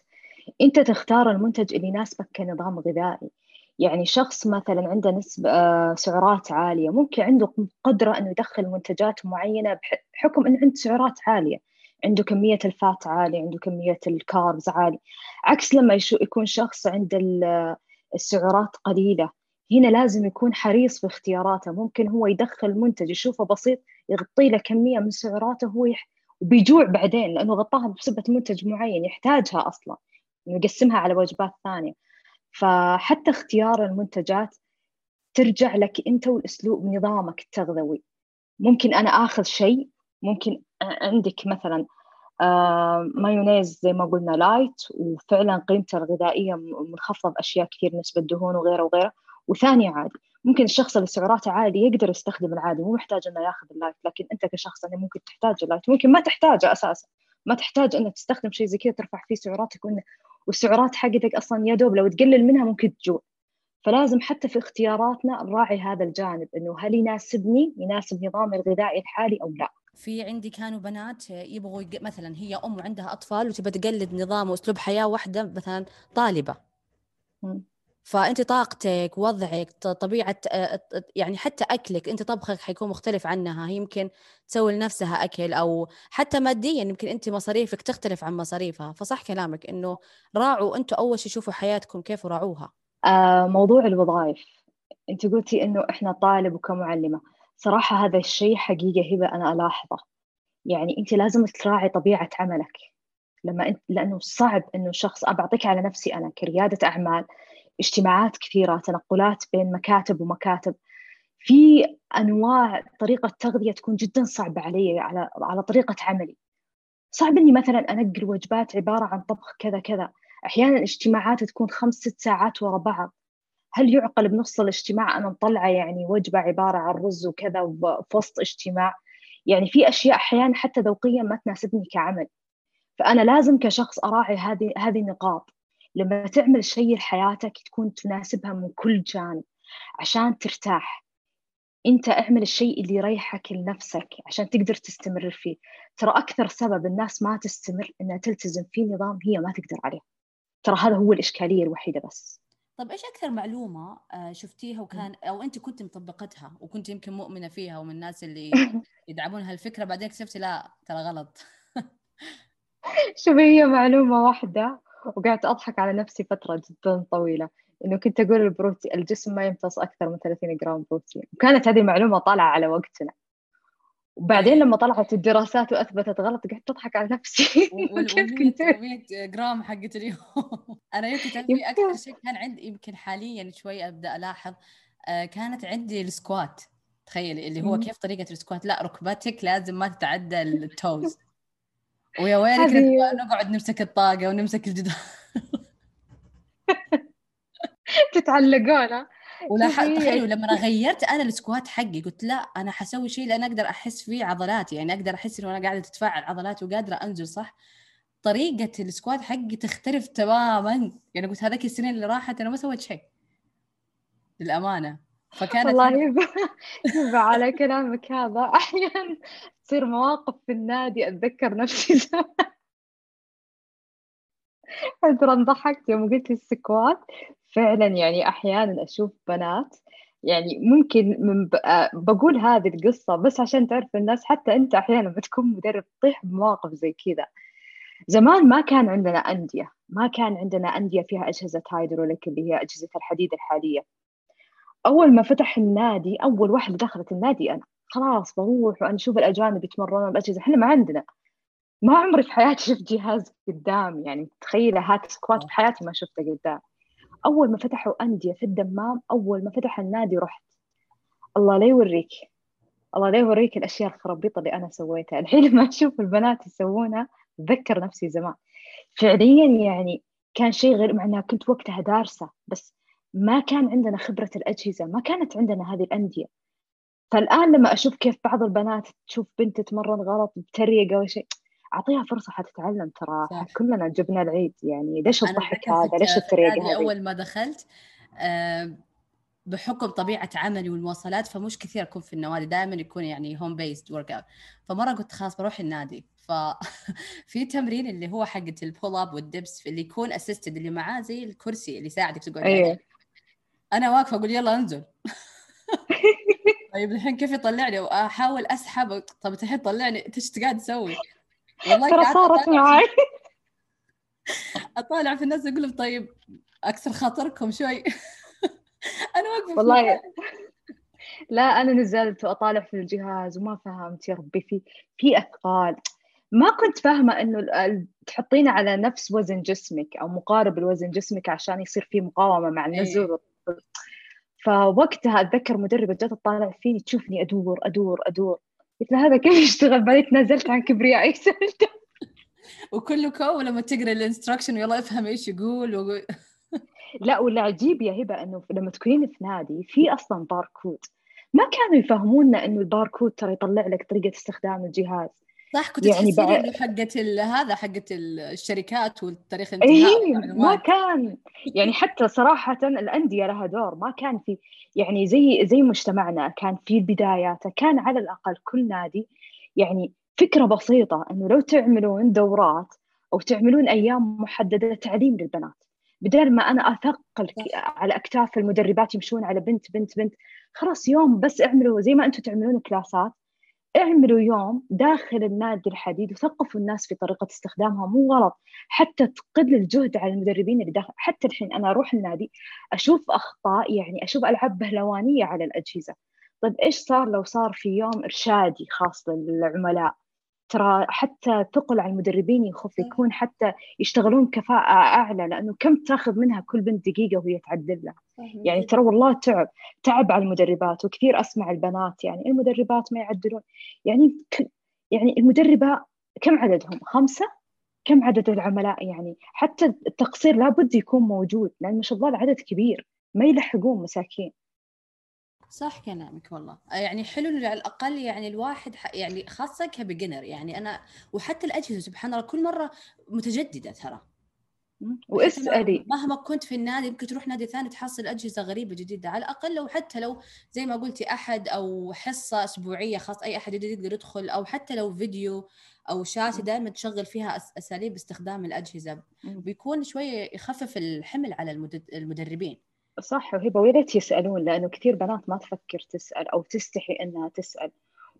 أنت تختار المنتج اللي يناسبك كنظام غذائي. يعني شخص مثلا عنده نسبة آه، سعرات عالية ممكن عنده قدرة أنه يدخل منتجات معينة بحكم أنه عنده سعرات عالية. عنده كمية الفات عالية عنده كمية الكاربز عالية. عكس لما يكون شخص عنده السعرات قليلة. هنا لازم يكون حريص في اختياراته ممكن هو يدخل منتج يشوفه بسيط يغطي له كمية من سعراته هو يح... وبيجوع بعدين لأنه غطاها بسبة منتج معين يحتاجها إنه يقسمها على وجبات ثانية. فحتى اختيار المنتجات ترجع لك أنت والأسلوب نظامك التغذوي. ممكن أنا آخذ شيء ممكن عندك مثلا مايونيز زي ما قلنا light وفعلا قيمته الغذائية منخفضة بأشياء كثير نسبة دهون وغيره وغيره وثانية عادي ممكن الشخص اللي سعراته عالية يقدر يستخدم العادي مو محتاج إنه ياخذ ال light لكن أنت كشخص يعني ممكن تحتاج ال light ممكن ما تحتاجه أساسا. ما تحتاج إنك تستخدم شيء زي كذا ترفع فيه سعراتك وإنه والسعرات حقتك أصلا يا دوب لو تقلل منها ممكن تجوع. فلازم حتى في اختياراتنا نراعي هذا الجانب إنه هل يناسبني يناسب نظامي الغذائي الحالي أو لا. في عندي كانوا بنات يبغوا يق... مثلا هي أم وعندها أطفال وتبى تقلد نظام وأسلوب حياة واحدة مثلا طالبة. فأنت طاقتك وضعك طبيعة يعني حتى أكلك أنت طبخك حيكون مختلف عنها. هي يمكن تسوي لنفسها أكل أو حتى ماديا يمكن أنت مصاريفك تختلف عن مصاريفها. فصح كلامك إنه راعوا أنتم أول شيء شوفوا حياتكم كيف وراعوها آه موضوع الوظائف. أنت قلتي إنه إحنا طالب وكمعلمة. صراحة هذا الشيء حقيقة هبة أنا ألاحظه. يعني أنت لازم تراعي طبيعة عملك. لما انت لأنه صعب أنه شخص بعطيك على نفسي أنا كريادة أعمال اجتماعات كثيرة تنقلات بين مكاتب ومكاتب في أنواع طريقة تغذية تكون جدا صعبة علي على على طريقة عملي. صعب إني مثلا أنقل وجبات عبارة عن طبخ كذا كذا. أحيانا اجتماعات تكون خمس ست ساعات ورا بعض. هل يعقل بنص الاجتماع أنا مطلعة يعني وجبة عبارة عن رز وكذا في وسط اجتماع؟ يعني في أشياء أحيانا حتى ذوقيا ما تناسبني كعمل. فأنا لازم كشخص أراعي هذه هذه النقاط. لما تعمل شيء لحياتك تكون تناسبها من كل جانب عشان ترتاح. أنت اعمل الشيء اللي يريحك لنفسك عشان تقدر تستمر فيه. ترى أكثر سبب الناس ما تستمر إنها تلتزم في نظام هي ما تقدر عليه. ترى هذا هو الإشكالية الوحيدة بس. طب إيش أكثر معلومة آه، شفتيها وكان أو أنت كنت مطبقتها وكنت يمكن مؤمنة فيها ومن الناس اللي *laughs* يدعمون هالفكرة بعدين اكتشفتي لا ترى غلط. *laughs* شوفي هي معلومة واحدة وقعدت أضحك على نفسي فترة جدا طويلة إنه كنت أقول البروتين الجسم ما يمتص أكثر من 30 جرام بروتين. وكانت هذه المعلومة طالعة على وقتنا. وبعدين لما طلعت الدراسات وأثبتت غلط قعدت أضحك على نفسي. *laughs* وال 100 جرام حقت اليوم. *laughs* أنا يمكن تعرفي أكثر شيء كان عندي يمكن حاليا شوي أبدأ ألاحظ آه، كانت عندي ال squat. تخيلي اللي هو كيف طريقة ال squat؟ لا ركبتك لازم ما تتعدى ال toes. ويا ويلك نقعد نمسك الطاقة ونمسك الجدار. *laughs* تتعلقون ولا تخيلوا لما غيرت أنا ال squat حقي قلت لا أنا حسوي شيء لأن أقدر أحس فيه عضلاتي يعني أقدر أحس إنه أنا قاعدة تتفاعل عضلاتي وقادرة أنزل صح؟ طريقة ال squat حقي تختلف تماما. يعني قلت هذاك السنين اللي راحت أنا ما سويت شيء للأمانة. فكانت والله *laughs* يبا يبا على كلامك هذا. أحيانا تصير مواقف في النادي أتذكر نفسي. زمان ترى ضحكت يوم قلت لي السكوات. فعلا يعني أحيانا أشوف بنات يعني ممكن من ب... بقول هذه القصة بس عشان تعرف الناس حتى أنت أحيانا بتكون مدرب تطيح بمواقف زي كذا. زمان ما كان عندنا أندية ما كان عندنا أندية فيها أجهزة هايدروليك اللي هي أجهزة الحديد الحالية. أول ما فتح النادي أول واحدة دخلت النادي أنا. خلاص بروح وأنا أشوف الأجانب يتمرنون بأجهزة إحنا ما عندنا. ما عمري في حياتي شفت جهاز قدام يعني تخيل هاك سكوات في حياتي ما شفته قدام. أول ما فتحوا أندية في الدمام أول ما فتح النادي رحت. الله لا يوريك الله لا يوريك الأشياء الخرابيطة اللي أنا سويتها. الحين لما أشوف البنات يسوونها أتذكر نفسي زمان. فعليا يعني كان شيء غير مع أنها كنت وقتها دارسة بس ما كان عندنا خبرة الأجهزة ما كانت عندنا هذه الأندية. فالآن لما أشوف كيف بعض البنات تشوف بنت تتمرن غلط بتريقة أو شيء أعطيها فرصة حتتعلم ترى. كلنا جبنا العيد يعني ليش الضحك هذا؟ ليش التريقة هذه؟ أول ما دخلت آه، بحكم طبيعة عملي والمواصلات فمش كثير أكون في النوادي. دائما يكون يعني home based workout فمرة قلت خلاص بروح النادي. ففي *laughs* تمرين اللي هو حقة ال pull up وال dips اللي يكون assisted اللي معاه زي الكرسي اللي يساعدك تقعد أيه. عليه أنا واقفة أقول يلا انزل. *laughs* طيب الحين كيف يطلعني؟ وأحاول أسحب. طيب الحين طلعني؟ انت إيش قاعد تسوي؟ والله ترى صارت معي *laughs* أطالع في الناس أقول لهم طيب اكسر خاطركم شوي. *laughs* أنا واقفة والله لا أنا نزلت واطالع في الجهاز وما فهمت يا ربي في في أثقال. ما كنت فاهمة إنه تحطينه على نفس وزن جسمك أو مقارب لوزن جسمك عشان يصير في مقاومة مع النزول. أيه. فوقتها أتذكر مدربة جت تطالع فيني تشوفني أدور أدور أدور. قلت لها هذا كيف يشتغل؟ بعدين تنازلت عن كبريائي *laughs* سألته. وكله كو لما تقرأ ال instruction يلا افهم إيش يقول وقول. *laughs* لا والعجيب يا هبة إنه لما تكونين في نادي في أصلا باركود. ما كانوا يفهمونا إنه الباركود ترى يطلع لك طريقة استخدام الجهاز. صح كنت يعني تحسين إنه حقت هذا حقت الشركات والتاريخ الانتهاء إيه ما كان. يعني حتى صراحة الأندية لها دور ما كان في يعني زي زي مجتمعنا كان في البدايات كان على الأقل كل نادي يعني فكرة بسيطة إنه لو تعملون دورات أو تعملون أيام محددة تعليم للبنات. بدل ما أنا أثقل على أكتاف المدربات يمشون على بنت بنت بنت خلاص يوم بس اعملوا زي ما أنتم تعملون كلاسات اعملوا يوم داخل النادي الحديد وثقفوا الناس في طريقة استخدامها مو غلط. حتى تقل الجهد على المدربين اللي داخل. حتى الحين أنا أروح النادي أشوف أخطاء يعني أشوف ألعاب بهلوانية على الأجهزة. طيب إيش صار لو صار في يوم إرشادي خاص للعملاء؟ ترى حتى ثقل على المدربين يخف يكون حتى يشتغلون كفاءة أعلى لأنه كم تاخذ منها كل بنت دقيقة وهي تعدل لها. يعني ترى والله تعب تعب على المدربات وكثير أسمع البنات يعني المدربات ما يعدلون. يعني يعني المدربة كم عددهم؟ خمسة؟ كم عدد العملاء يعني؟ حتى التقصير لابد يكون موجود لأن ما شاء الله العدد كبير ما يلحقون مساكين. صح كلامك والله. يعني حلو إنه على الأقل يعني الواحد يعني خاصة كبيجنر يعني أنا وحتى الأجهزة سبحان الله كل مرة متجددة ترى. واسالي مهما كنت في النادي يمكن تروح نادي ثاني تحصل أجهزة غريبة جديدة على الأقل لو حتى لو زي ما قلتي أحد أو حصة أسبوعية خاص أي أحد يقدر يدخل أو حتى لو فيديو أو شاشة دائما تشغل فيها أساليب استخدام الأجهزة. بيكون شوية يخفف الحمل على المدربين. صح وهبة ويا ريت يسألون لأنه كثير بنات ما تفكر تسأل أو تستحي إنها تسأل.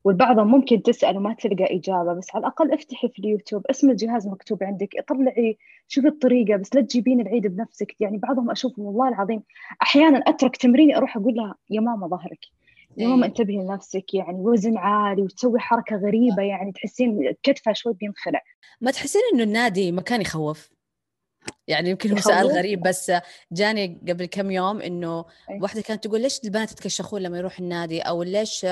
والبعضهم ممكن تسأل وما تلقى إجابة بس على الأقل افتحي في اليوتيوب اسم الجهاز مكتوب عندك اطلعي شوفي الطريقة بس لا تجيبين العيد بنفسك. يعني بعضهم أشوفهم والله العظيم أحيانا أترك تمريني أروح أقول لها يا ماما ظهرك يا ماما إيه. انتبهي لنفسك يعني وزن عالي وتسوي حركة غريبة يعني تحسين كتفها شوي بينخلع. ما تحسين إنه النادي مكان يخوف؟ يعني يمكن هو سؤال غريب بس جاني قبل كم يوم إنه واحدة كانت تقول ليش البنات يتكشخون لما يروح النادي؟ أو ليش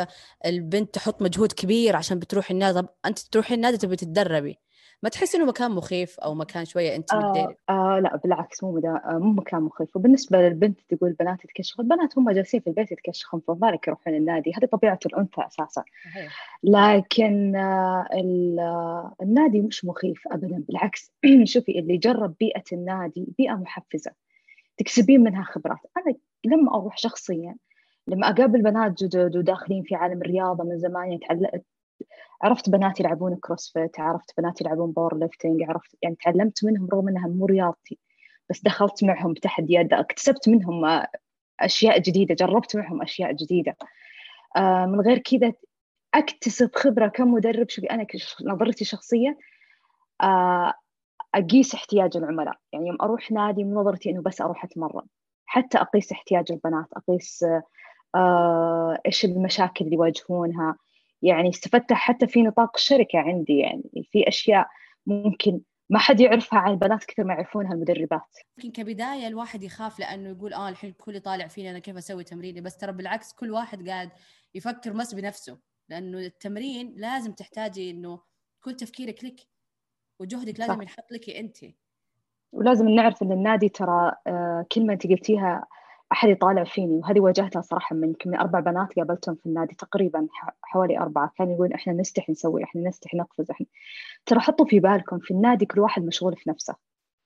البنت تحط مجهود كبير عشان بتروح النادي؟ طب أنت تروحي النادي تبي تتدربي. ما تحس إنه مكان مخيف أو مكان شوية انت آه آه لا بالعكس مو مدا آه مو مكان مخيف. وبالنسبة للبنت تقول البنات يتكشخون البنات هم جالسين في البيت يتكشخون فما بالك يروحون النادي. هذه طبيعة الأنثى أساسا. لكن آه, آه، النادي مش مخيف ابدا. بالعكس *clears throat* شوفي اللي جرب بيئة النادي بيئة محفزة تكسبين منها خبرات. أنا لما أروح شخصيا لما أقابل بنات جدد وداخلين في عالم الرياضة من زمان يتعلق عرفت بنات يلعبون CrossFit عرفت بنات يلعبون powerlifting عرفت يعني تعلمت منهم رغم إنها مو رياضتي بس دخلت معهم تحديات اكتسبت منهم أشياء جديدة جربت معهم أشياء جديدة. آه، من غير كذا أكتسب خبرة كمدرب شوفي أنا نظرتي شخصيا آه، أقيس احتياج العملاء. يعني يوم أروح نادي من نظرتي إنه بس أروح أتمرن حتى أقيس احتياج البنات أقيس آه إيش المشاكل اللي يواجهونها يعني استفدت حتى في نطاق الشركة عندي يعني. في أشياء ممكن ما حد يعرفها عن البنات كثر ما يعرفونها المدربات. يمكن كبداية الواحد يخاف لأنه يقول آه الحين الكل طالع فيني أنا كيف أسوي تمريني بس ترى بالعكس كل واحد قاعد يفكر بس بنفسه. لأنه التمرين لازم تحتاجي إنه كل تفكيرك لك وجهدك لازم ينحط لك أنت. ولازم نعرف إن النادي ترى آه، كلمه أنت قلتيها أحد يطالع فيني وهذه واجهتها صراحة من يمكن أربع بنات قابلتهم في النادي تقريبا حوالي أربعة كانوا يقولون إحنا نستحي نسوي إحنا نستحي نقفز إحنا ترى حطوا في بالكم في النادي كل واحد مشغول في نفسه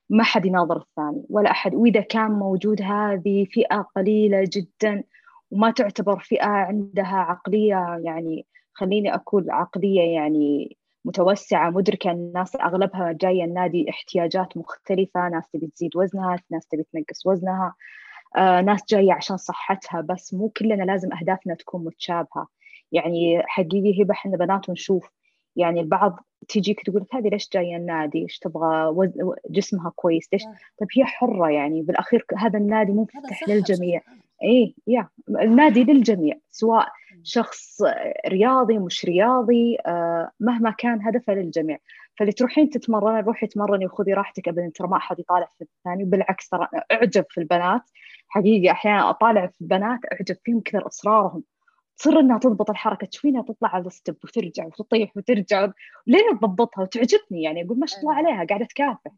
ما حد يناظر الثاني ولا أحد وإذا كان موجود هذه فئة قليلة جدا وما تعتبر فئة عندها عقلية يعني خليني أقول عقلية يعني متوسعة مدركة الناس أغلبها جاية النادي احتياجات مختلفة ناس تبي تزيد وزنها ناس تبي تنقص وزنها. ناس جاية عشان صحتها بس مو كلنا لازم أهدافنا تكون متشابهة يعني حقيقي هبة إحنا بنات ونشوف يعني البعض تجيك تقول هذه ليش جاية النادي؟ إيش تبغى وز... جسمها كويس؟ ليش؟ طيب هي حرة يعني بالأخير هذا النادي منفتح للجميع. اي يا النادي للجميع سواء شخص رياضي مش رياضي آه مهما كان هدفه للجميع. فاللي تروحين تتمرني روحي تمرني وخذي راحتك ابدا ترى ما أحد يطالع في الثاني بالعكس ترى أعجب في البنات حقيقي أحيانا أطالع في البنات أعجب فيهم كثر اصرارهم تصر إنها تضبط الحركة تشوفينها تطلع على ال step وترجع وتطيح وترجع. لين تضبطها وتعجبني يعني أقول ما شاء الله عليها قاعدة تكافح.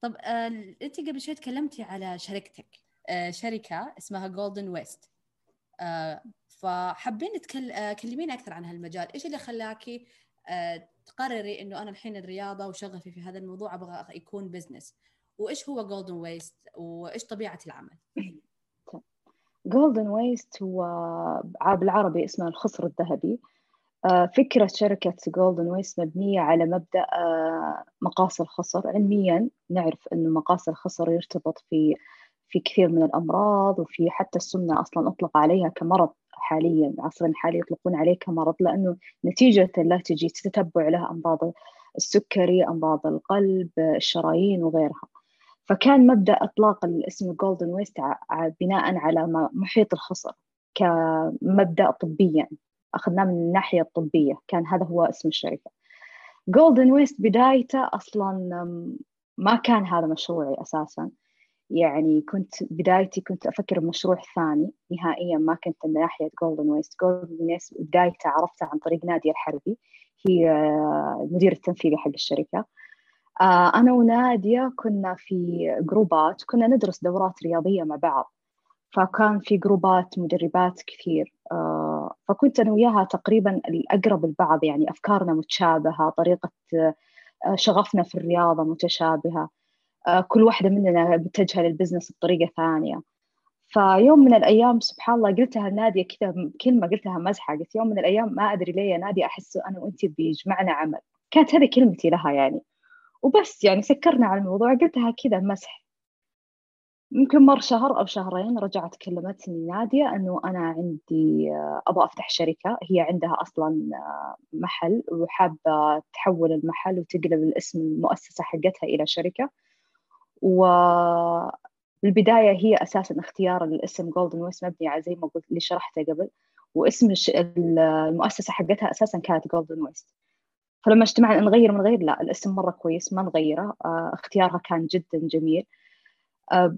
طب آه، أنت قبل شوي تكلمتي على شركتك آه، شركة اسمها Golden Waist آه، فحابين تكلمينا أكثر عن هالمجال. إيش اللي خلاكي تقرري إنه أنا الحين الرياضة وشغفي في هذا الموضوع أبغى يكون business وإيش هو Golden Waist وإيش طبيعة العمل؟ Golden Waist هو بالعربي اسمه الخصر الذهبي. آه، فكرة شركة Golden Waist مبنية على مبدأ آه، مقاس الخصر. علميا نعرف أنه مقاس الخصر يرتبط في في كثير من الأمراض وفي حتى السمنة أصلا أطلق عليها كمرض حاليا عصرا الحالي يطلقون عليه كمرض لأنه نتيجة لا تجي تتبع لها أمراض السكري أمراض القلب الشرايين وغيرها. فكان مبدأ إطلاق الاسم Golden Waist بناء على محيط الخصر كمبدأ طبيا أخذناه من الناحية الطبية كان هذا هو اسم الشركة. Golden Waist بدايته أصلا ما كان هذا مشروعي أساسا. يعني كنت بدايتي كنت أفكر بمشروع ثاني نهائيا ما كنت من ناحية Golden Waist Golden Waist بدايته عرفتها عن طريق نادية الحربي هي المدير التنفيذي حق الشركة. آه، أنا ونادية كنا في جروبات كنا ندرس دورات رياضية مع بعض. فكان في جروبات مدربات كثير. آه، فكنت أنا وياها تقريبا الأقرب لبعض يعني أفكارنا متشابهة طريقة آه، شغفنا في الرياضة متشابهة. كل واحدة مننا متجهة للبزنس بطريقة ثانية. فيوم من الأيام سبحان الله قلتها لنادية كذا كلمة قلتها مزحة. قلت يوم من الأيام ما أدري ليه يا نادية أحس أنا وأنت بيجمعنا عمل. كانت هذه كلمتي لها يعني. وبس يعني سكرنا على الموضوع قلتها كذا مسح. يمكن مر شهر أو شهرين رجعت كلمتني نادية أنه أنا عندي آه، أبغى أفتح شركة. هي عندها أصلا آه، محل وحابة تحول المحل وتقلب الاسم المؤسسة حقتها إلى شركة. وبالبداية هي أساسا اختيار الاسم Golden Waist مبني على زي ما قلت اللي شرحته قبل. واسم المؤسسة حقتها أساسا كانت Golden Waist فلما اجتمعنا نغير ما نغير لا الاسم مرة كويس ما نغيره. آه، اختيارها كان جدا جميل. آه،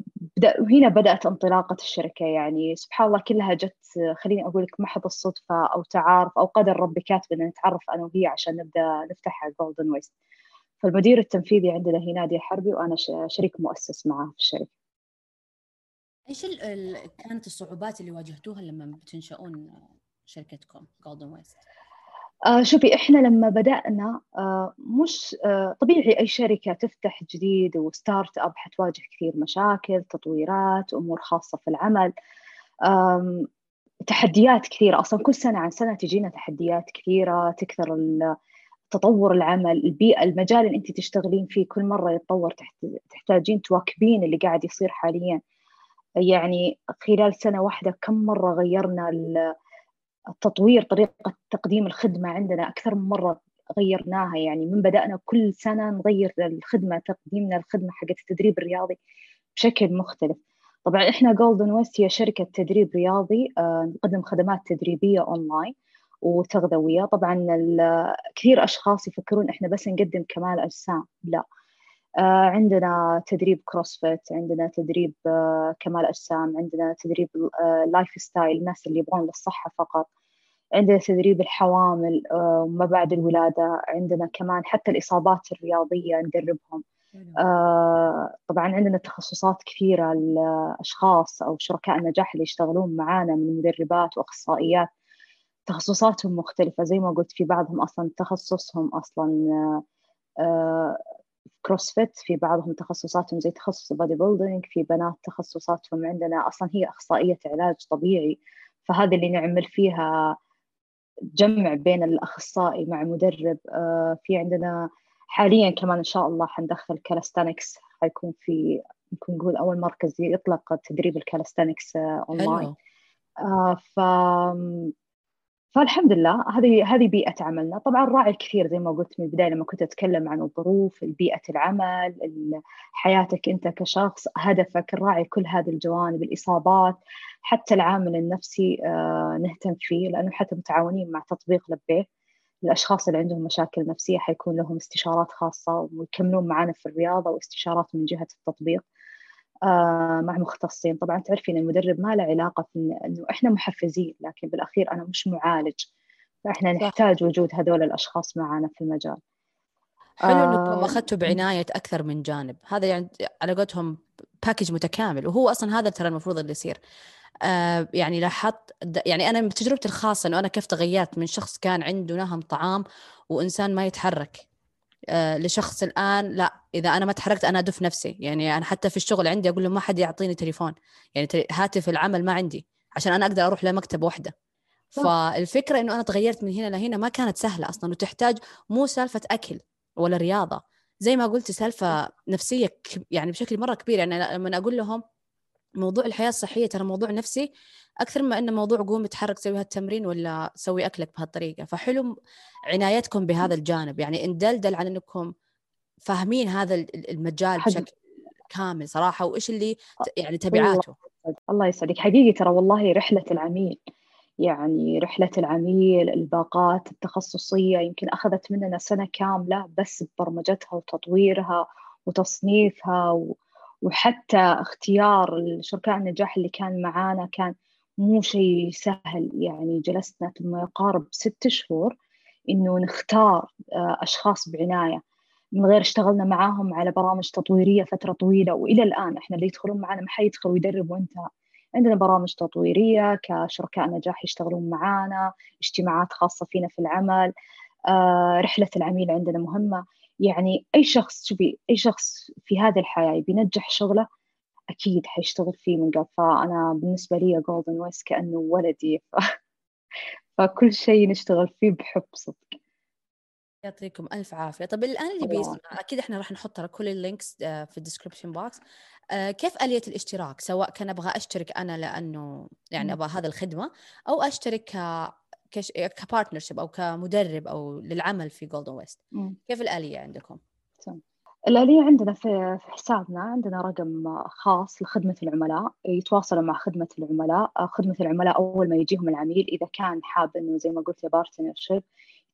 وهنا بدأت انطلاقة الشركة يعني. سبحان الله كلها جت خليني أقول لك محض الصدفة أو تعارف أو قدر ربي كاتب أن نتعرف أنا وهي عشان نبدأ نفتح Golden Waist فالمدير التنفيذي عندنا هي نادية حربي وأنا شريك مؤسس معاه في الشركة. إيش كانت الصعوبات اللي واجهتوها لما بتنشؤون شركتكم Golden Waist؟ آه شوفي إحنا لما بدأنا آه مش آه طبيعي أي شركة تفتح جديد و startup حتواجه كثير مشاكل تطويرات أمور خاصة في العمل. تحديات كثيرة. أصلا كل سنة عن سنة تجينا تحديات كثيرة تكثر تطور العمل البيئة المجال اللي أنت تشتغلين فيه كل مرة يتطور تحتاجين تواكبين اللي قاعد يصير حاليا. يعني خلال سنة واحدة كم مرة غيرنا التطوير طريقة تقديم الخدمة عندنا أكثر من مرة غيرناها. يعني من بدأنا كل سنة نغير الخدمة تقديمنا الخدمة حقت التدريب الرياضي بشكل مختلف. طبعا إحنا Golden Waist هي شركة تدريب رياضي آه، نقدم خدمات تدريبية اونلاين وتغذوية. طبعا كثير أشخاص يفكرون إحنا بس نقدم كمال أجسام لا. آه، عندنا تدريب CrossFit عندنا تدريب آه، كمال أجسام عندنا تدريب lifestyle الناس اللي يبغون للصحة فقط. عندنا تدريب الحوامل وما بعد الولادة. عندنا كمان حتى الإصابات الرياضية ندربهم. آه طبعا عندنا تخصصات كثيرة لأشخاص أو شركاء النجاح اللي يشتغلون معانا من مدربات وأخصائيات. تخصصاتهم مختلفة. زي ما قلت في بعضهم أصلا تخصصهم أصلا آه CrossFit في بعضهم تخصصاتهم زي تخصص bodybuilding في بنات تخصصاتهم عندنا أصلا هي أخصائية علاج طبيعي. فهذا اللي نعمل فيها جمع بين الأخصائي مع مدرب. آه في عندنا حاليا كمان إن شاء الله حندخل calisthenics حيكون في ممكن نقول أول مركز يطلق تدريب ال calisthenics online آه ف فالحمد لله هذه هذه بيئة عملنا. طبعا راعي الكثير زي ما قلت من البداية لما كنت أتكلم عن الظروف بيئة العمل حياتك أنت كشخص هدفك نراعي كل هذه الجوانب الإصابات حتى العامل النفسي آه نهتم فيه لأنه حتى متعاونين مع تطبيق لبيه. الأشخاص اللي عندهم مشاكل نفسية حيكون لهم استشارات خاصة ويكملون معنا في الرياضة واستشارات من جهة التطبيق. مع مختصين طبعا تعرفين المدرب ما له علاقة في إنه إحنا محفزين لكن بالأخير أنا مش معالج. فإحنا صح. نحتاج وجود هذول الأشخاص معنا في المجال. حلو انكم آه أخذتوا بعناية أكثر من جانب. هذا يعني على قولتهم باكج متكامل وهو أصلا هذا ترى المفروض اللي يصير. آه يعني لاحظت يعني أنا بتجربتي الخاصة إنه أنا كيف تغيرت من شخص كان عنده نهم طعام وإنسان ما يتحرك. آه لشخص الآن لا إذا أنا ما تحركت أنا أدف نفسي. يعني أنا حتى في الشغل عندي أقول له ما حد يعطيني تليفون. يعني هاتف العمل ما عندي عشان أنا أقدر أروح لمكتب واحدة. فالفكرة إنه أنا تغيرت من هنا لهنا ما كانت سهلة أصلا وتحتاج مو سالفة أكل ولا رياضة. زي ما قلت سالفة نفسية يعني بشكل مرة كبير. يعني لما أقول لهم موضوع الحياة الصحية ترى موضوع نفسي أكثر ما إنه موضوع قوم اتحرك سوي هالتمرين ولا سوي أكلك بهالطريقة. فحلو عنايتكم بهذا الجانب. يعني ندلدل عن إنكم فاهمين هذا المجال بشكل كامل صراحة وإيش اللي يعني تبعاته. الله يسعدك. حقيقي ترى والله رحلة العميل. يعني رحلة العميل الباقات التخصصية يمكن أخذت مننا سنة كاملة بس ببرمجتها وتطويرها وتصنيفها وحتى اختيار الشركاء النجاح اللي كان معانا كان مو شيء سهل. يعني جلسنا ما يقارب ست شهور إنه نختار آه، أشخاص بعناية من غير اشتغلنا معاهم على برامج تطويرية فترة طويلة. وإلى الآن إحنا اللي يدخلون معنا ما حيدخل ويدرب وانتهى عندنا برامج تطويرية كشركاء نجاح يشتغلون معانا اجتماعات خاصة فينا في العمل آه، رحلة العميل عندنا مهمة. يعني أي شخص شوفي أي شخص في هذه الحياة بينجح شغله أكيد حيشتغل فيه من قبل. فأنا بالنسبة لي جولدن ويست كأنه ولدي. *laughs* ف... فكل شيء نشتغل فيه بحب صدق. يعطيكم ألف عافية. طب الآن اللي بيسمع أكيد إحنا راح نحط كل ال links آه، في ال description box. آه، كيف آلية الاشتراك؟ سواء كان أبغى أشترك أنا لأنه يعني أبغى هذه الخدمة أو أشترك كش... ك partnership أو كمدرب أو للعمل في Golden Waist كيف الآلية عندكم؟ الآلية عندنا في حسابنا عندنا رقم خاص لخدمة العملاء يتواصلوا مع خدمة العملاء. خدمة العملاء أول ما يجيهم العميل إذا كان حاب إنه زي ما قلت يا partnership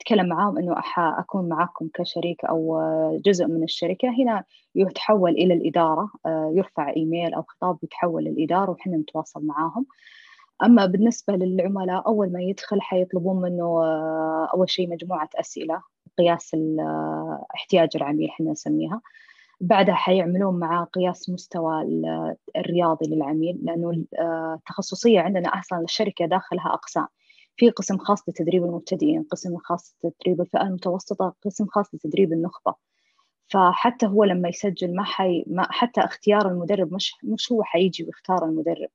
يتكلم معاهم إنه أكون معاكم كشريك أو جزء من الشركة. هنا يتحول إلى الإدارة يرفع إيميل أو خطاب يتحول للإدارة وحنا نتواصل معاهم. أما بالنسبة للعملاء أول ما يدخل حيطلبون منه أول شيء مجموعة أسئلة قياس احتياج العميل إحنا نسميها. بعدها حيعملون مع قياس مستوى الرياضي للعميل لأنه التخصصية عندنا أصلا الشركة داخلها أقسام. في قسم خاص لتدريب المبتدئين قسم خاص لتدريب الفئة المتوسطة قسم خاص لتدريب النخبة. فحتى هو لما يسجل ما حي ما حتى اختيار المدرب مش مش هو حيجي ويختار المدرب.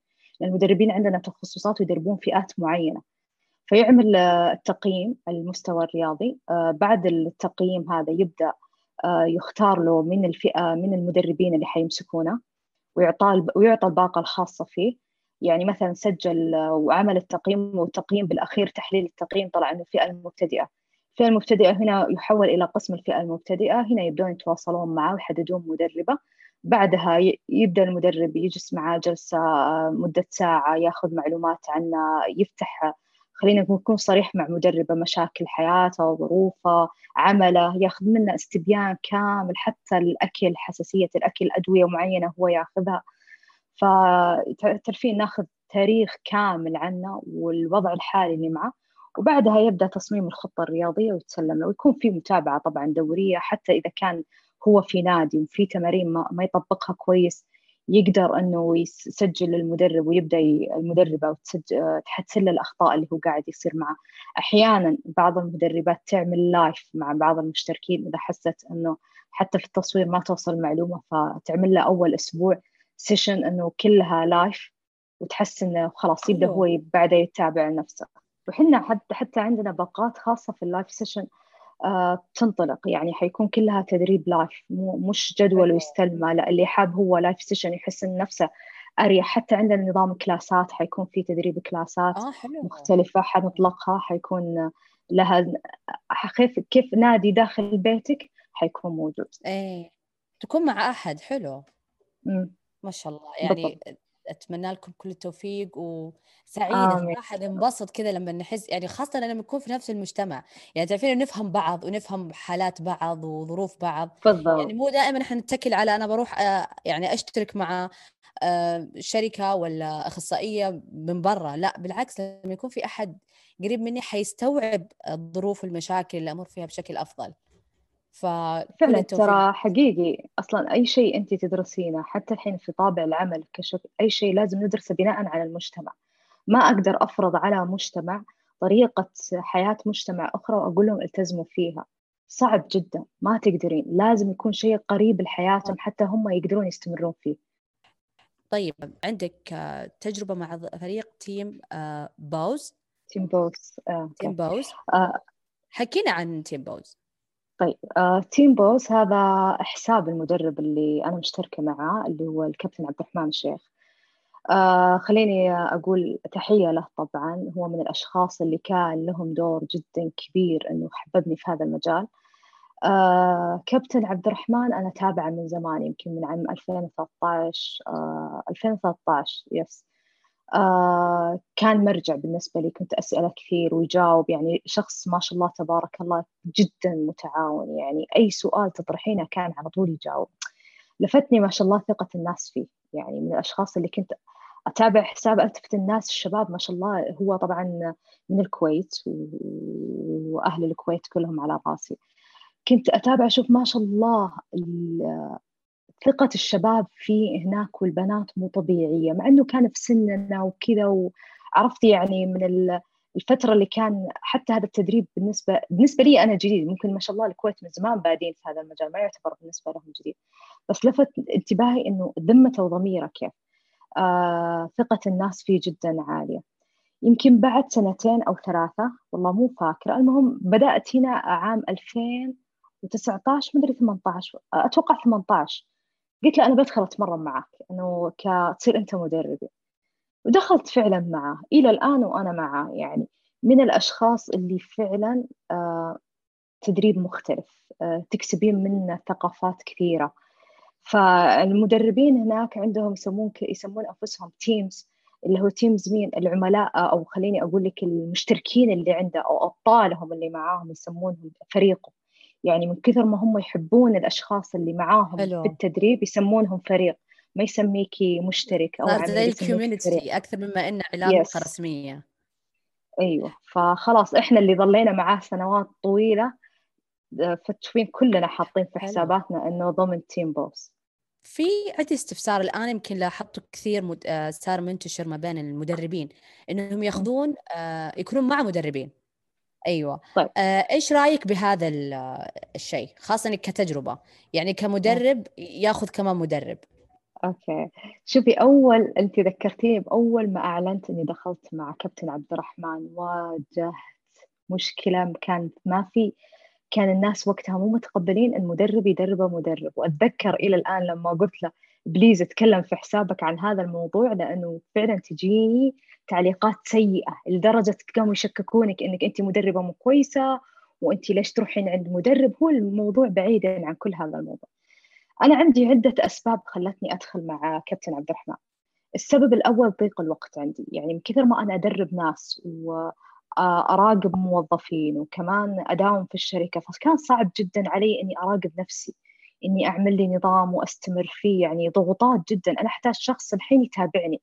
المدربين عندنا تخصصات ويدربون فئات معينة. فيعمل التقييم المستوى الرياضي. آه، بعد التقييم هذا يبدأ آه، يختار له من الفئة من المدربين اللي حيمسكونه ويعطى ويعطى الباقة الخاصة فيه. يعني مثلا سجل وعمل التقييم والتقييم بالأخير تحليل التقييم طلع أنه الفئة المبتدئة. الفئة المبتدئة هنا يحول إلى قسم الفئة المبتدئة. هنا يبدون يتواصلون معه ويحددون مدربة. بعدها يبدأ المدرب يجلس معاه جلسة مدة ساعة ياخذ معلومات عنه يفتح خلينا نكون صريح مع مدربة مشاكل حياته ظروفه عمله ياخذ منه استبيان كامل حتى الأكل حساسية الأكل أدوية معينة هو ياخذها. فتعرفين ناخذ تاريخ كامل عنه والوضع الحالي اللي معه. وبعدها يبدأ تصميم الخطة الرياضية ويتسلم له. ويكون في متابعة طبعا دورية حتى إذا كان هو في نادي وفي تمارين ما, ما يطبقها كويس يقدر إنه يسجل للمدرب ويبدأ المدربة وتحسن له الأخطاء اللي هو قاعد يصير معه. أحيانا بعض المدربات تعمل لايف مع بعض المشتركين إذا حست إنه حتى في التصوير ما توصل معلومة فتعمل له أول أسبوع session إنه كلها live وتحس إنه خلاص يبدأ هو بعده يتابع نفسه. وحنا حتى حتى عندنا باقات خاصة في ال live session تنطلق. يعني حيكون كلها تدريب live مو مش جدول ويستلمه. لا اللي حاب هو live session يحس إن نفسه أريح. حتى عندنا نظام كلاسات حيكون في تدريب كلاسات آه حلو. مختلفة حنطلقها حيكون لها كيف كيف نادي داخل بيتك حيكون موجود. إيه. تكون مع أحد حلو. م. ما شاء الله. يعني بالضبط. أتمنى لكم كل التوفيق وسعيدة صراحة ننبسط كذا لما نحس يعني خاصة لما نكون في نفس المجتمع يعني تعرفين نفهم بعض ونفهم حالات بعض وظروف بعض. بالضبط. يعني مو دائما إحنا نتكل على أنا بروح آه، يعني أشترك مع آه، شركة ولا أخصائية من برا لا بالعكس لما يكون في أحد قريب مني حيستوعب الظروف والمشاكل اللي أمر فيها بشكل أفضل. ف فعلا ترى حقيقي أصلا أي شيء أنت تدرسينه حتى الحين في طابع العمل كشكل أي شيء لازم ندرسه بناء على المجتمع. ما أقدر أفرض على مجتمع طريقة حياة مجتمع أخرى وأقول لهم التزموا فيها. صعب جدا ما تقدرين. لازم يكون شيء قريب لحياتهم حتى هم يقدرون يستمرون فيه. طيب عندك تجربة مع فريق Team Boss Team Boss Team Boss حكينا عن Team Boss طيب آه، Team Boss هذا حساب المدرب اللي أنا مشتركة معاه اللي هو الكابتن عبد الرحمن الشيخ آه خليني أقول تحية له طبعا. هو من الأشخاص اللي كان لهم دور جدا كبير إنه حببني في هذا المجال. آه كابتن عبد الرحمن أنا تابعه من زمان يمكن من عام 2013 آه 2013 yes. آه كان مرجع بالنسبة لي كنت أسأله كثير ويجاوب. يعني شخص ما شاء الله تبارك الله جدا متعاون. يعني أي سؤال تطرحينه كان على طول يجاوب. لفتني ما شاء الله ثقة الناس فيه. يعني من الأشخاص اللي كنت أتابع حساب ألتفت الناس الشباب ما شاء الله هو طبعا من الكويت وأهل الكويت كلهم على راسي. كنت أتابع أشوف ما شاء الله ثقة الشباب فيه هناك والبنات مو طبيعية مع أنه كان في سننا وكذا وعرفتي يعني من الفترة اللي كان حتى هذا التدريب بالنسبة بالنسبة لي أنا جديد ممكن ما شاء الله الكويت من زمان بادين في هذا المجال ما يعتبر بالنسبة لهم جديد. بس لفت انتباهي إنه ذمته وضميرة كيف؟ آه ثقة الناس فيه جدا عالية. يمكن بعد سنتين أو ثلاثة والله مو فاكرة المهم بدأت هنا عام 2019 مدري 18 أتوقع 18 قلت له أنا بدخل أتمرن معك إنه كتصير أنت مدربي ودخلت فعلا معه إلى الآن وأنا معه. يعني من الأشخاص اللي فعلا آه تدريب مختلف آه تكسبين منه ثقافات كثيرة. فالمدربين هناك عندهم يسمون يسمون أنفسهم teams اللي هو teams مين العملاء أو خليني أقول لك المشتركين اللي عنده أو أبطالهم اللي معاهم يسمونهم فريقه. يعني من كثر ما هم يحبون الأشخاص اللي معاهم حلو. في التدريب يسمونهم فريق ما يسميكي مشترك أو زي ال community أكثر مما انه علاقة yes. رسمية. أيوه. فخلاص إحنا اللي ظلينا معاه سنوات طويلة آه، فتشوفين كلنا حاطين في حساباتنا إنه ضمن Team Boss في عندي استفسار الآن يمكن لاحظته كثير مد... آه، صار منتشر ما بين المدربين إنهم ياخذون آه يكونون مع مدربين. أيوه. طيب. آه إيش رأيك بهذا الشيء؟ خاصة كتجربة. يعني كمدرب ياخذ كمان مدرب. okay. شوفي أول انت ذكرتيني بأول ما أعلنت إني دخلت مع كابتن عبد الرحمن واجهت مشكلة كانت ما في كان الناس وقتها مو متقبلين المدرب يدربه مدرب. وأتذكر إلى الآن لما قلت له please اتكلم في حسابك عن هذا الموضوع لأنه فعلا تجيني تعليقات سيئة لدرجة تقوم يشككونك إنك أنت مدربة مو كويسة وأنت ليش تروحين عند مدرب؟ هو الموضوع بعيدا عن كل هذا الموضوع. أنا عندي عدة أسباب خلتني أدخل مع كابتن عبد الرحمن. السبب الأول ضيق الوقت عندي. يعني من كثر ما أنا أدرب ناس وأراقب موظفين وكمان أداوم في الشركة فكان صعب جدا علي إني أراقب نفسي إني أعمل لي نظام وأستمر فيه. يعني ضغوطات جدا. أنا أحتاج شخص الحين يتابعني.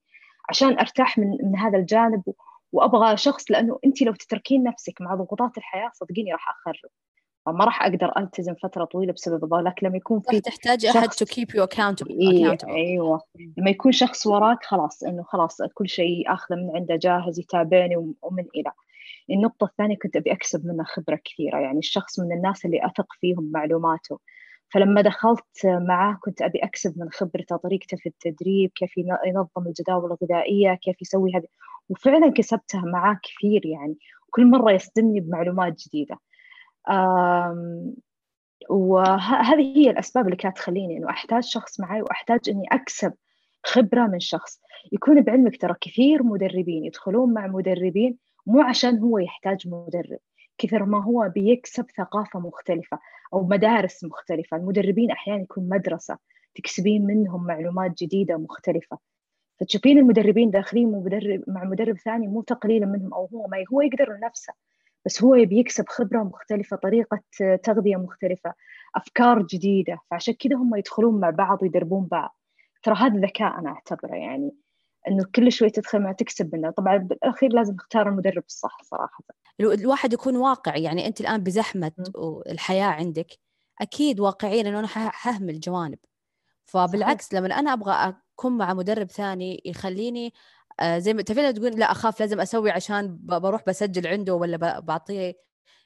عشان أرتاح من من هذا الجانب وأبغى شخص لأنه أنت لو تتركين نفسك مع ضغوطات الحياة صدقيني راح أخرب. ما راح أقدر ألتزم فترة طويلة بسبب لكن لما يكون في تحتاج أحد to keep you accountable أيوه. لما يكون شخص وراك خلاص إنه خلاص كل شيء آخذه من عنده جاهز يتابعني ومن إلى. النقطة الثانية كنت أبي أكسب منه خبرة كثيرة يعني الشخص من الناس اللي أثق فيهم معلوماته. فلما دخلت معاه كنت أبي أكسب من خبرته طريقته في التدريب كيف ينظم الجداول الغذائية كيف يسوي هذه. وفعلا كسبتها معاه كثير يعني. كل مرة يصدمني بمعلومات جديدة. وهذه هي الأسباب اللي كانت تخليني إنه أحتاج شخص معي وأحتاج إني أكسب خبرة من شخص. يكون بعلمك ترى كثير مدربين يدخلون مع مدربين مو عشان هو يحتاج مدرب. كثر ما هو بيكسب ثقافة مختلفة أو مدارس مختلفة. المدربين أحيانا يكون مدرسة تكسبين منهم معلومات جديدة مختلفة. فتشوفين المدربين داخلين مدرب مع مدرب ثاني مو تقليلا منهم أو هو ما هو يقدر لنفسه بس هو يبي يكسب خبرة مختلفة طريقة تغذية مختلفة أفكار جديدة. فعشان كذا هم يدخلون مع بعض ويدربون بعض. ترى هذا ذكاء أنا أعتبره يعني. إنه كل شوي تدخل ما تكسب منه طبعا بالأخير لازم تختار المدرب الصح صراحة. الواحد يكون واقعي يعني أنت الآن بزحمة الحياة عندك أكيد واقعيا إنه أنا حهمل جوانب فبالعكس لما أنا أبغى أكون مع مدرب ثاني يخليني آه، زي ما تفينا تقول لا أخاف لازم أسوي عشان بروح بسجل عنده ولا بعطيه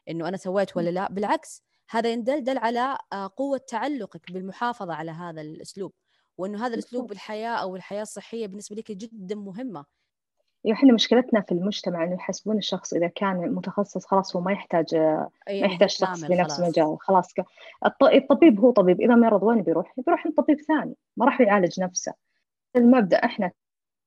إنه أنا سويت ولا لا. بالعكس هذا يندلدل على آه، قوة تعلقك بالمحافظة على هذا الأسلوب. وإنه هذا الاسلوب بالحياة أو الحياة الصحية بالنسبة لك جدا مهمة. أيوه إحنا مشكلتنا في المجتمع إنه يحسبون الشخص إذا كان متخصص خلاص هو ما يحتاج ما يحتاج شخص في نفس المجال خلاص. الطبيب هو طبيب إذا مرض وين بيروح؟ بيروح لطبيب ثاني ما راح يعالج نفسه. المبدأ إحنا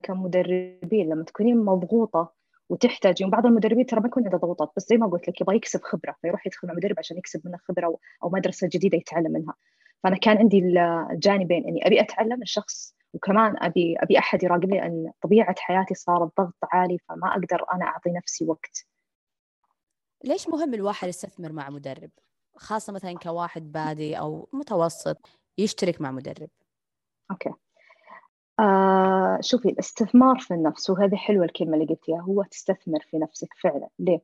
كمدربين لما تكونين مضغوطة وتحتاجين بعض المدربين ترى ما يكون عنده ضغوطات بس زي ما قلت لك يبغى يكسب خبرة فيروح يدخل مع مدرب عشان يكسب منه خبرة أو مدرسة جديدة يتعلم منها. فأنا كان عندي الجانبين إني أبي أتعلم الشخص وكمان أبي أبي أحد يراقبني إن طبيعة حياتي صارت ضغط عالي فما أقدر أنا أعطي نفسي وقت. ليش مهم الواحد يستثمر مع مدرب؟ خاصة مثلا كواحد بادي أو متوسط يشترك مع مدرب. okay. آه شوفي الاستثمار في النفس وهذه حلوة الكلمة اللي قلتيها هو تستثمر في نفسك فعلا. ليه؟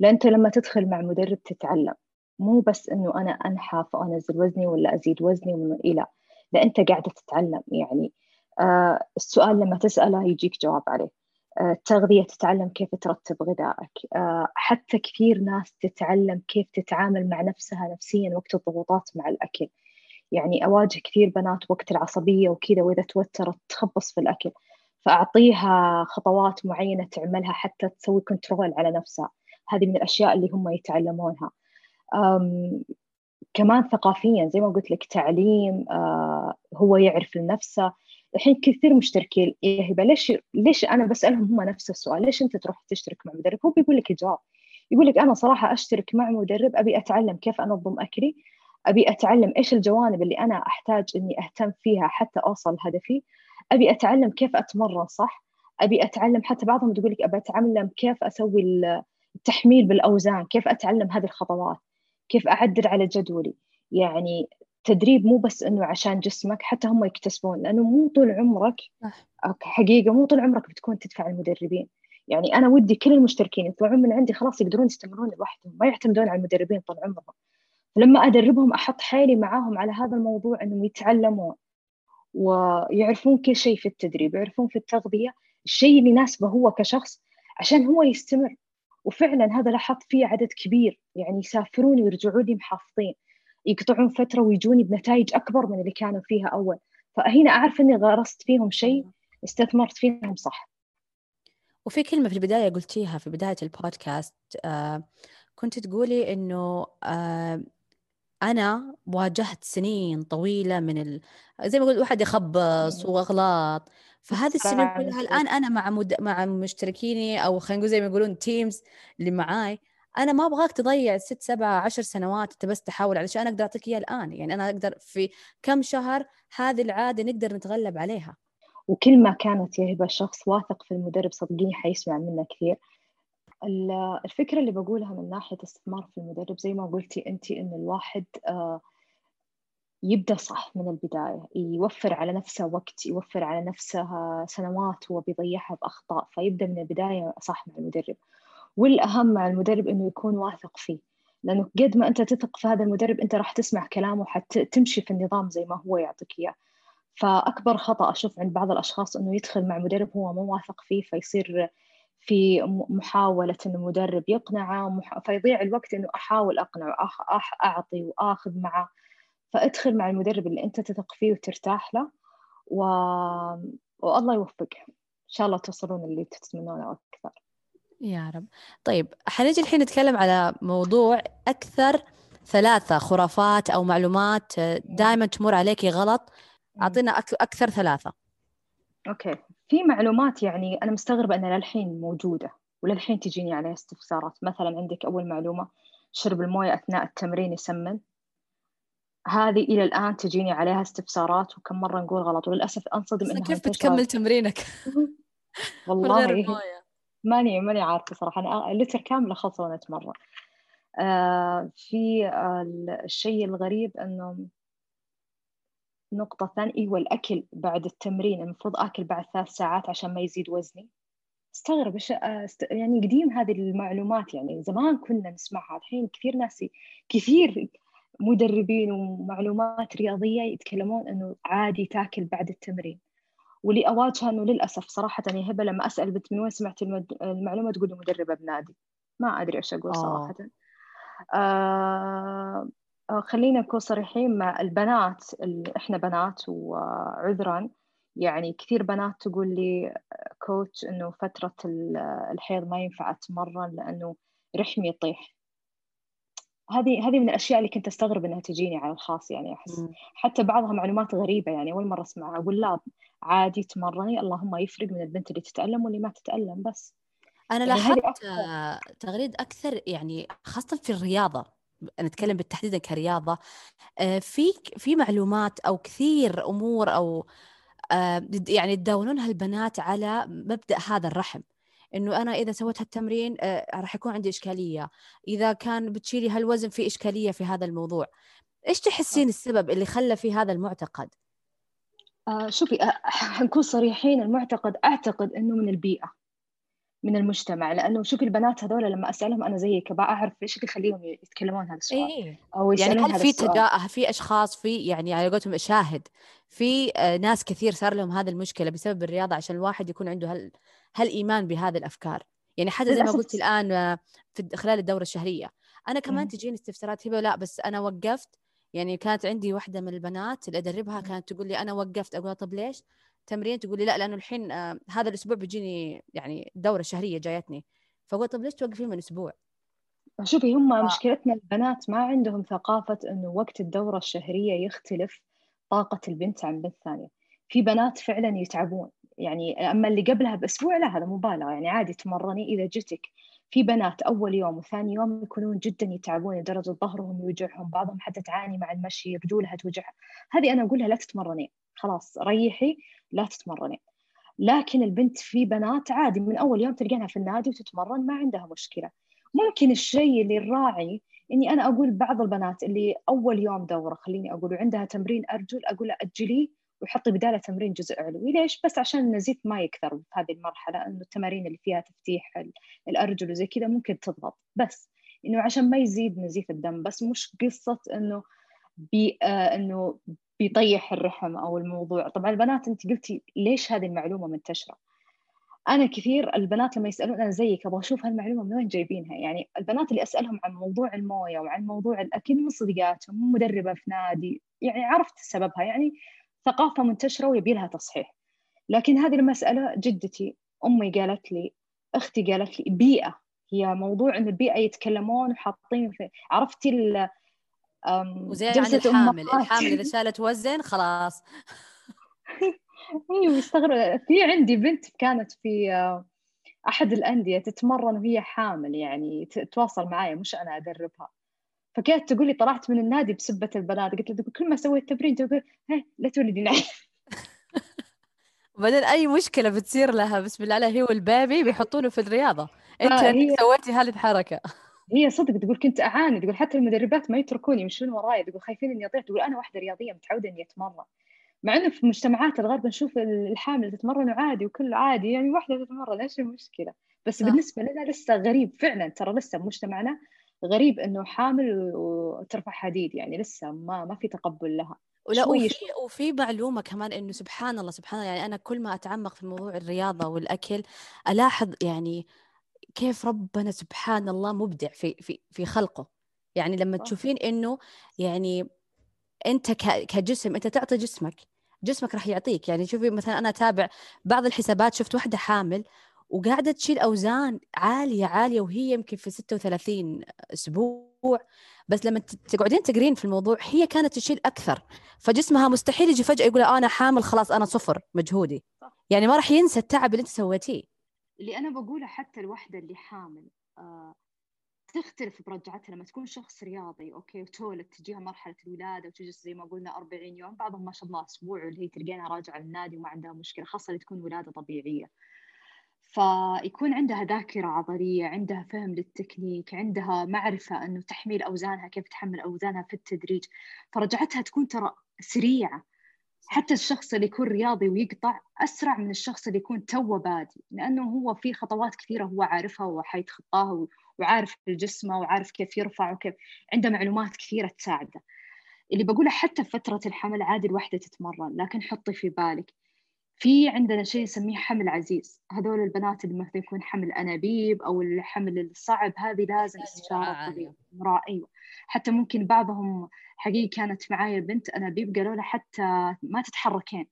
لأن أنت لما تدخل مع مدرب تتعلم. مو بس إنه أنا انحف وانزل وزني ولا أزيد وزني ومن إلى لا. أنت قاعدة تتعلم يعني آه السؤال لما تسأله يجيك جواب عليه. آه التغذية تتعلم كيف ترتب غذائك. آه حتى كثير ناس تتعلم كيف تتعامل مع نفسها نفسيا وقت الضغوطات مع الأكل. يعني أواجه كثير بنات وقت العصبية وكذا وإذا توترت تخبص في الأكل. فأعطيها خطوات معينة تعملها حتى تسوي كنترول على نفسها. هذه من الأشياء اللي هم يتعلمونها. كمان ثقافيا زي ما قلت لك تعليم آه هو يعرف لنفسه. الحين كثير مشتركين. يا هبه ليش ليش أنا بسألهم هم نفس السؤال؟ ليش أنت تروح تشترك مع مدرب؟ هو بيقول لك الجواب يقول لك أنا صراحة أشترك مع مدرب أبي أتعلم كيف أنظم أكلي أبي أتعلم إيش الجوانب اللي أنا أحتاج إني أهتم فيها حتى أوصل هدفي أبي أتعلم كيف أتمرن صح أبي أتعلم حتى بعضهم تقول لك أبي أتعلم كيف أسوي التحميل بالأوزان كيف أتعلم هذه الخطوات. كيف أعدل على جدولي. يعني تدريب مو بس إنه عشان جسمك حتى هم يكتسبون لأنه مو طول عمرك حقيقة مو طول عمرك بتكون تدفع المدربين. يعني أنا ودي كل المشتركين يطلعون من عندي خلاص يقدرون يستمرون لوحدهم ما يعتمدون على المدربين طول عمرهم. فلما أدربهم أحط حيلي معاهم على هذا الموضوع إنهم يتعلمون ويعرفون كل شيء في التدريب يعرفون في التغذية الشيء اللي يناسبه هو كشخص عشان هو يستمر. وفعلا هذا لاحظت فيه عدد كبير يعني يسافرون ويرجعون لي محافظين يقطعون فترة ويجوني بنتائج أكبر من اللي كانوا فيها أول. فهنا أعرف أني غرست فيهم شيء استثمرت فيهم صح. وفي كلمة في البداية قلتيها في بداية البودكاست آه كنت تقولي إنه آه أنا واجهت سنين طويلة من ال... زي ما قلت واحد يخبص وأغلاط. فهذه السنين كلها الآن أنا مع مد... مع مشتركيني أو خلينا نقول زي ما يقولون تيمز اللي معاي أنا ما أبغاك تضيع ست سبع عشر سنوات أنت بس تحاول علشان أقدر أعطيك إياه الآن. يعني أنا أقدر في كم شهر هذه العادة نقدر نتغلب عليها. وكل ما كانت يا هبه الشخص واثق في المدرب صدقيني حيسمع منه كثير. الفكرة اللي بقولها من ناحية استثمار في المدرب زي ما قلتي انت إن الواحد آه يبدأ صح من البداية يوفر على نفسه وقت يوفر على نفسه سنوات هو بيضيعها بأخطاء فيبدأ من البداية صح مع المدرب. والأهم مع المدرب إنه يكون واثق فيه لأنه قد ما أنت تثق في هذا المدرب أنت راح تسمع كلامه حتمشي في النظام زي ما هو يعطيك إياه. فأكبر خطأ أشوف عند بعض الأشخاص إنه يدخل مع مدرب هو مو واثق فيه فيصير في محاولة إن المدرب يقنعه فيضيع الوقت إنه أحاول أقنعه أعطي وآخذ معه. فادخل مع المدرب اللي انت تثق فيه وترتاح له و... والله يوفقك. إن شاء الله توصلون اللي تتمنونه أكثر. يا رب. طيب حنجي الحين نتكلم على موضوع أكثر ثلاثة خرافات أو معلومات دائما تمر عليكي غلط. أعطينا أكثر ثلاثة. أوكي. في معلومات يعني أنا مستغربة إنها للحين موجودة وللحين تجيني عليها استفسارات. مثلا عندك أول معلومة شرب الموية أثناء التمرين يسمن. هذه إلى الآن تجيني عليها استفسارات وكم مرة نقول غلط وللأسف أنصدم إنها كيف بتكمل تمرينك؟ *laughs* والله ماني ماني عارفة صراحة أنا لتر كاملة خلصونت مره آه في آه الشيء الغريب إنه نقطة ثانية أيوة الأكل بعد التمرين المفروض آكل بعد ثلاث ساعات عشان ما يزيد وزني. استغرب آه، يعني قديم هذه المعلومات يعني زمان كنا نسمعها الحين كثير ناس كثير مدربين ومعلومات رياضية يتكلمون إنه عادي تاكل بعد التمرين. واللي أواجهه إنه للأسف صراحة يا هبة لما أسأل بنت من وين سمعت المعلومة تقول مدربة بنادي. ما أدري إيش أقول صراحة. آه آه خلينا نكون صريحين مع البنات إحنا بنات وعذرا يعني كثير بنات تقول لي كوتش إنه فترة الحيض ما ينفع أتمرن لأنه رحمي يطيح. هذه هذه من الأشياء اللي كنت أستغرب إنها تجيني على الخاص يعني أحس حتى بعضها معلومات غريبة يعني أول مرة أسمعها أقول لا عادي تمرني اللهم يفرق من البنت اللي تتألم واللي ما تتألم بس. أنا يعني لاحظت تغريد أكثر يعني خاصة في الرياضة نتكلم بالتحديد كرياضة. آه، في في معلومات أو كثير أمور أو آه، يعني تداولونها البنات على مبدأ هذا الرحم. إنه أنا إذا سويت هالتمرين آه راح يكون عندي إشكالية. إذا كان بتشيلي هالوزن في إشكالية في هذا الموضوع إيش تحسين السبب اللي خلى في هذا المعتقد؟ آه شوفي آه *laughs* حنكون صريحين المعتقد أعتقد إنه من البيئة من المجتمع. لأنه شوفي البنات هذول لما أسألهم أنا زيك أعرف إيش اللي يخليهم يتكلمون هذا السؤال إيه؟ أو يعني هل في تجا... في أشخاص في يعني على قولتهم شاهد في آه، ناس كثير صار لهم هذه المشكلة بسبب الرياضة عشان الواحد يكون عنده هال... هالإيمان بهذه الأفكار. يعني حتى زي ما قلت الآن آه، في خلال الدورة الشهرية. أنا كمان تجيني استفسارات هبة لا بس أنا وقفت. يعني كانت عندي واحدة من البنات اللي أدربها كانت تقول لي أنا وقفت. أقول طب ليش؟ تمرين تقول لي لا لأنه الحين آه هذا الأسبوع بيجيني يعني دورة شهرية جايتني. فقلت طب ليش توقفين من أسبوع؟ شوفي هم ف... مشكلتنا البنات ما عندهم ثقافة إنه وقت الدورة الشهرية يختلف طاقة البنت عن بنت ثانية في بنات فعلا يتعبون. يعني أما اللي قبلها بأسبوع لا هذا مبالغة. يعني عادي تمرني إذا جتك في بنات أول يوم وثاني يوم يكونون جدا يتعبون لدرجه ظهرهم يوجعهم بعضهم حتى تعاني مع المشي رجولها توجعها هذه أنا أقولها لا تتمرني. خلاص ريحي لا تتمرني. لكن البنت في بنات عادي من أول يوم تلقينها في النادي وتتمرن ما عندها مشكلة. ممكن الشيء اللي الراعي إني أنا أقول بعض البنات اللي أول يوم دورة خليني أقول وعندها تمرين أرجل أقول اجليه وحطي بدالة تمرين جزء علوي. ليش؟ بس عشان النزيف ما يكثر في هذه المرحلة إنه التمارين اللي فيها تفتيح الأرجل وزي كذا ممكن تضغط. بس إنه عشان ما يزيد نزيف الدم بس مش قصة إنه بي آه إنه بيطيح الرحم أو الموضوع. طبعا البنات أنت قلتي ليش هذه المعلومة منتشرة؟ أنا كثير البنات لما يسألون أنا زيك أبغى أشوف هالمعلومة من وين جايبينها؟ يعني البنات اللي أسألهم عن موضوع الموية وعن موضوع الأكل من صديقاتهم مدربة في نادي يعني عرفت سببها. يعني ثقافة منتشرة ويبي لها تصحيح. لكن هذه المسألة جدتي أمي قالت لي أختي قالت لي بيئة. هي موضوع إن البيئة يتكلمون وحاطين في عرفتي ال وزي عن الحامل. الحامل إذا *laughs* شالت وزن خلاص. أيوه في عندي بنت كانت في أحد الأندية تتمرن وهي حامل يعني تتواصل معي مش أنا أدربها. فكانت تقول لي طلعت من النادي بسبة البنات. قلت لها كل ما سويت تمرين تقول لا تولدي نعيم *laughs* بعدين أي مشكلة بتصير لها؟ بسم الله عليها هي والبيبي بيحطونه في الرياضة. أنت هي... سويتي هذه الحركه *laughs* هي صدق تقول كنت أعاني. تقول حتى المدربات ما يتركوني يمشون وراي. تقول خايفين إني أطيح. تقول أنا واحدة رياضية متعودة إني أتمرن. مع إنه في مجتمعات الغرب نشوف الحامل تتمرن عادي وكل عادي. يعني واحدة تتمرن إيش المشكلة؟ بس صح. بالنسبة لنا لسه غريب فعلا. ترى لسه بمجتمعنا غريب إنه حامل وترفع حديد يعني لسه ما ما في تقبل لها. ولا وفي وفي معلومة كمان إنه سبحان الله سبحان الله يعني أنا كل ما أتعمق في موضوع الرياضة والأكل ألاحظ يعني كيف ربنا سبحان الله مبدع في في في خلقه. يعني لما تشوفين إنه يعني أنت كجسم أنت تعطي جسمك جسمك راح يعطيك. يعني شوفي مثلا أنا أتابع بعض الحسابات شفت واحدة حامل وقاعدة تشيل أوزان عالية عالية وهي يمكن في 36 أسبوع. بس لما تقعدين تقرين في الموضوع هي كانت تشيل أكثر. فجسمها مستحيل يجي فجأة يقول أنا حامل خلاص أنا صفر مجهودي. يعني ما راح ينسى التعب اللي أنت سويتيه. اللي أنا بقوله حتى الوحدة اللي حامل آه تختلف برجعتها. لما تكون شخص رياضي okay وتولد تجيها مرحلة الولادة وتجلس زي ما قلنا 40 يوم بعضهم ما شاء الله أسبوع واللي هي تلقينها راجعة للنادي وما عندها مشكلة خاصة اللي تكون ولادة طبيعية. فيكون عندها ذاكرة عضلية عندها فهم للتكنيك عندها معرفة أنه تحميل أوزانها كيف تحمل أوزانها في التدريج. فرجعتها تكون ترى سريعة. حتى الشخص اللي يكون رياضي ويقطع أسرع من الشخص اللي يكون توه بادي لأنه هو في خطوات كثيرة هو عارفها وحيتخطاها وعارف جسمه وعارف كيف يرفع وكيف عنده معلومات كثيرة تساعده. اللي بقوله حتى في فترة الحمل عادي الوحدة تتمرن لكن حطي في بالك. في عندنا شيء نسميه حمل عزيز. هذول البنات اللي مثلا يكون حمل أنابيب أو الحمل الصعب هذه لازم استشاره طبيب امراه أيوه. حتى ممكن بعضهم حقيقي كانت معايا بنت أنابيب قالوا لها حتى ما تتحركين.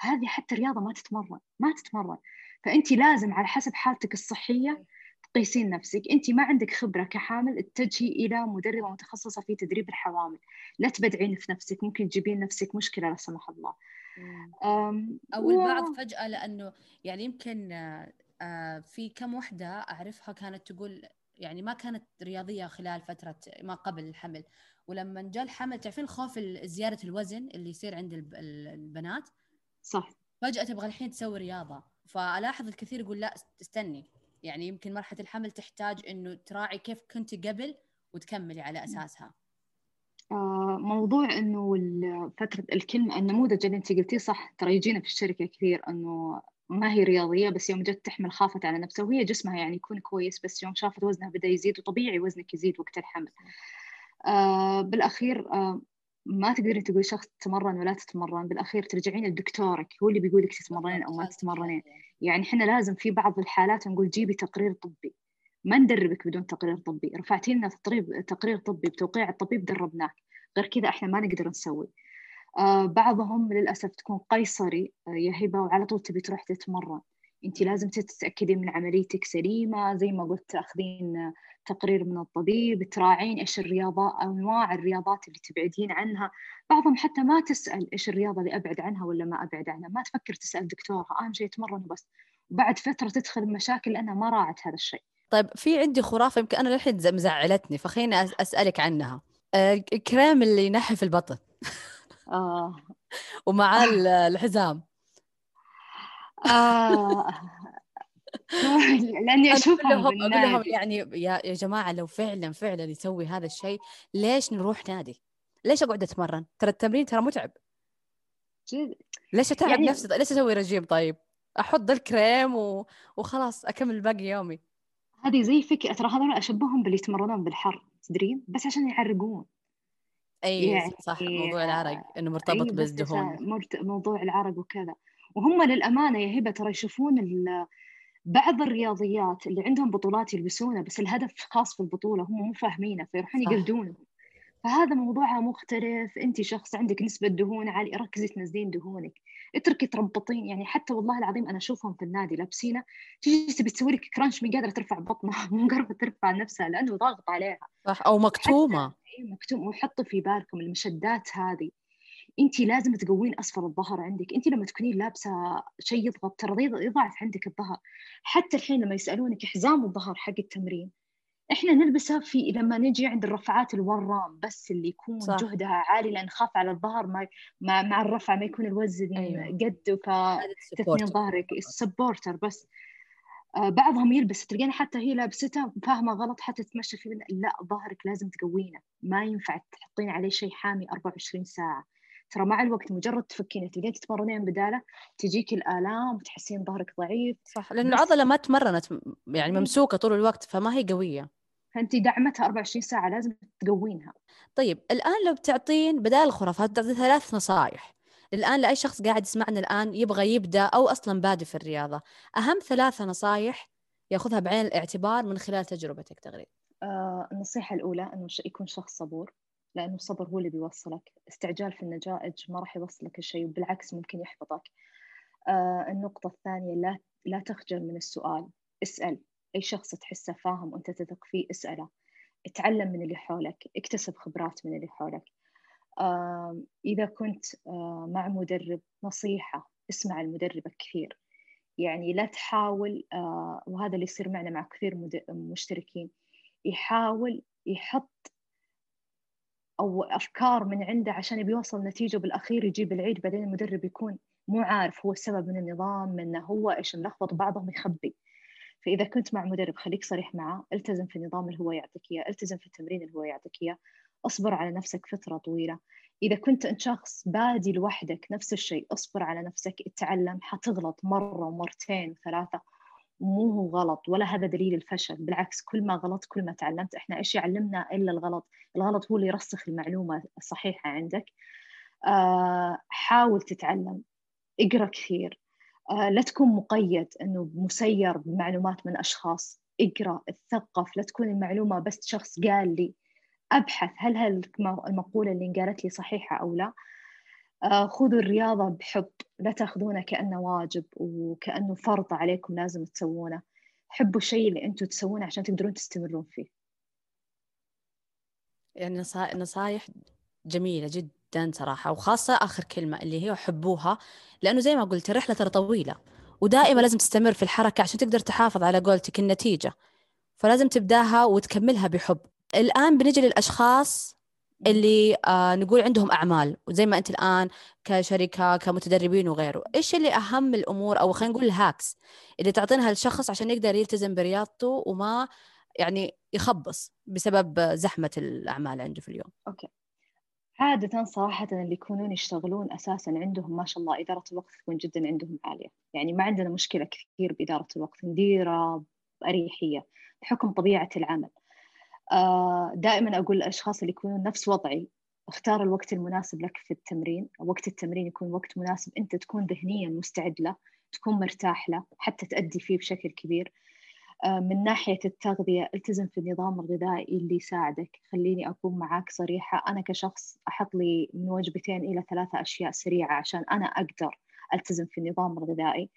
هذه حتى رياضه ما تتمرن ما تتمرن. فأنت لازم على حسب حالتك الصحية تقيسين نفسك. أنت ما عندك خبرة كحامل اتجهي إلى مدربه متخصصة في تدريب الحوامل. لا تبدعين في نفسك ممكن تجيبين نفسك مشكلة لا سمح الله. أو البعض فجأة لأنه يعني يمكن آه، في كم وحدة أعرفها كانت تقول يعني ما كانت رياضية خلال فترة ما قبل الحمل. ولما جاء الحمل تعرفين خوف زياده الوزن اللي يصير عند البنات؟ صح. فجأة تبغى الحين تسوي رياضة. فألاحظ الكثير يقول لا استني. يعني يمكن مرحلة الحمل تحتاج إنه تراعي كيف كنت قبل وتكملي على أساسها. موضوع إنه فترة الكلمة النموذج اللي أنت قلتيه صح ترى يجينا في الشركة كثير إنه ما هي رياضية بس يوم جت تحمل خافت على نفسها وهي جسمها يعني يكون كويس بس يوم شافت وزنها بدأ يزيد وطبيعي وزنك يزيد وقت الحمل. آه بالأخير آه ما تقدرين تقولي شخص تتمرن ولا تتمرن بالأخير ترجعين لدكتورك هو اللي بيقول لك تتمرنين أو ما تتمرنين. يعني إحنا لازم في بعض الحالات نقول جيبي تقرير طبي. ما ندربك بدون تقرير طبي. رفعتي لنا تقرير طبي بتوقيع الطبيب دربناك. غير كذا إحنا ما نقدر نسوي. آه بعضهم للأسف تكون قيصري آه يا هبة وعلى طول تبي تروح تتمرن. أنت لازم تتاكدين من عمليتك سليمة زي ما قلت تأخذين تقرير من الطبيب تراعين إيش الرياضات أنواع الرياضات اللي تبعدين عنها. بعضهم حتى ما تسأل إيش الرياضة اللي أبعد عنها ولا ما أبعد عنها. ما تفكر تسأل دكتورها أهم شيء تمرن وبس. وبعد فترة تدخل مشاكل لأنها ما راعت هذا الشيء. طيب في عندي خرافة يمكن أنا للحين مزعلتني فخليني أسألك عنها. الكريم اللي ينحف البطن. آه. *laughs* ومع الحزام. آه. *laughs* لأني اشوفهم أقول لهم يعني يا يا جماعة لو فعلا فعلا يسوي هذا الشيء ليش نروح نادي؟ ليش أقعد أتمرن؟ ترى التمرين ترى متعب. ليش أتعب يعني... نفسي؟ ليش أسوي رجيم؟ طيب؟ أحط الكريم و... وخلاص أكمل باقي يومي. هذه زي فكرة ترى هذول أشبههم باللي يتمرنون بالحر تدرين بس عشان يعرقون. أي يعني صح موضوع العرق إنه مرتبط أيه بالدهون. موضوع العرق وكذا. وهم للأمانة يا هبة ترى يشوفون بعض الرياضيات اللي عندهم بطولات يلبسونها بس الهدف خاص في البطولة هم مو فاهمينه فيروحون يقلدونه فهذا موضوعها مختلف انت شخص عندك نسبة دهون عالية ركزي تنزلين دهونك. اتركي تربطين يعني حتى والله العظيم أنا أشوفهم في النادي لابسينه تجي تبي تسوي لك كرانش مو قادرة ترفع بطنها *laughs* مو قادره ترفع نفسها لأنه ضاغط عليها. صح أو مكتومة. اي مكتوم وحطوا في بالكم المشدات هذه. انت لازم تقوين اسفل الظهر عندك انت لما تكونين لابسة شيء يضغط ترى يضعف عندك الظهر. حتى الحين لما يسألونك حزام الظهر حق التمرين إحنا نلبسها في لما نجي عند الرفعات الورام بس اللي يكون صح. جهدها عالي لأن نخاف على الظهر ما مع, مع الرفع ما يكون الوزن أيوه. قد فتثنين ظهرك. السبورتر بس. آه بعضهم يلبس تلقين حتى هي لابستها فاهمه غلط حتى تمشي فيه لا ظهرك لازم تقوينه. ما ينفع تحطين عليه شيء حامي 24 ساعة. ترى مع الوقت مجرد تفكين تبدين تتمرنين بدالة تجيك الآلام وتحسين ظهرك ضعيف. صح لأنه العضلة ما تمرنت يعني ممسوكة طول الوقت فما هي قوية. فانت دعمتها 24 ساعة لازم تقوينها. طيب الآن لو بتعطين بدال الخرافات تعطي ثلاث نصائح الآن لأي شخص قاعد يسمعنا الآن يبغى يبدأ أو أصلا بادئ في الرياضة أهم ثلاثة نصائح يأخذها بعين الاعتبار من خلال تجربتك تغريد آه النصيحة الأولى إنه يكون شخص صبور لأنه الصبر هو اللي بيوصلك. استعجال في النتائج ما راح يوصلك الشيء وبالعكس ممكن يحبطك. آه النقطة الثانية لا لا تخجل من السؤال. اسأل. أي شخص تحسه فاهم وأنت تثق فيه اسأله. اتعلم من اللي حولك اكتسب خبرات من اللي حولك. إذا كنت مع مدرب نصيحة اسمع المدرب كثير. يعني لا تحاول وهذا اللي يصير معنا مع كثير مشتركين. يحاول يحط أو أفكار من عنده عشان بيوصل نتيجة بالأخير يجيب العيد بعدين المدرب يكون مو عارف هو السبب من النظام منه هو إيش ملخبط بعضهم يخبي. فإذا كنت مع مدرب خليك صريح معه التزم في النظام اللي هو يعطيك إياه. التزم في التمرين اللي هو يعطيك إياه. أصبر على نفسك فترة طويلة. إذا كنت أنت شخص بادي لوحدك نفس الشيء أصبر على نفسك اتعلم. حتغلط مرة ومرتين وثلاثة مو هو غلط ولا هذا دليل الفشل. بالعكس كل ما غلط كل ما تعلمت. إحنا إيش يعلمنا إلا الغلط؟ الغلط هو اللي يرسخ المعلومة الصحيحة عندك. آه حاول تتعلم. اقرأ كثير. لا تكون مقيد إنه مسير بمعلومات من أشخاص اقرأ اتثقف لا تكون المعلومة بس شخص قال لي أبحث هل المقوله اللي قالت لي صحيحة أو لا؟ آه، خذوا الرياضة بحب لا تاخذونه كأنه واجب وكأنه فرض عليكم لازم تسوونه. حبوا الشيء اللي أنتم تسوونه عشان تقدرون تستمرون فيه. يعني نصائح جميلة جدا جدا صراحة وخاصة آخر كلمة اللي هي حبوها لأنه زي ما قلت الرحلة ترى طويلة ودائما لازم تستمر في الحركة عشان تقدر تحافظ على قولتك النتيجة فلازم تبدأها وتكملها بحب. الآن بنجي للأشخاص اللي آه نقول عندهم أعمال وزي ما أنت الآن كشركة كمتدربين وغيره. إيش اللي أهم الأمور أو خلينا نقول ال hacks اللي تعطينها للشخص عشان يقدر يلتزم برياضته وما يعني يخبص بسبب زحمة الأعمال عنده في اليوم؟ okay. عادة صراحة اللي يكونون يشتغلون أساسا عندهم ما شاء الله إدارة الوقت تكون جدا عندهم عالية. يعني ما عندنا مشكلة كثير بإدارة الوقت نديرة بأريحية بحكم طبيعة العمل. آه، دائما أقول للأشخاص اللي يكونون نفس وضعي اختار الوقت المناسب لك في التمرين. وقت التمرين يكون وقت مناسب أنت تكون ذهنيا مستعد له تكون مرتاح له حتى تأدي فيه بشكل كبير. من ناحية التغذية التزم في النظام الغذائي اللي يساعدك. خليني أكون معاك صريحة أنا كشخص أحط لي من وجبتين إلى ثلاثة أشياء سريعة عشان أنا أقدر ألتزم في النظام الغذائي.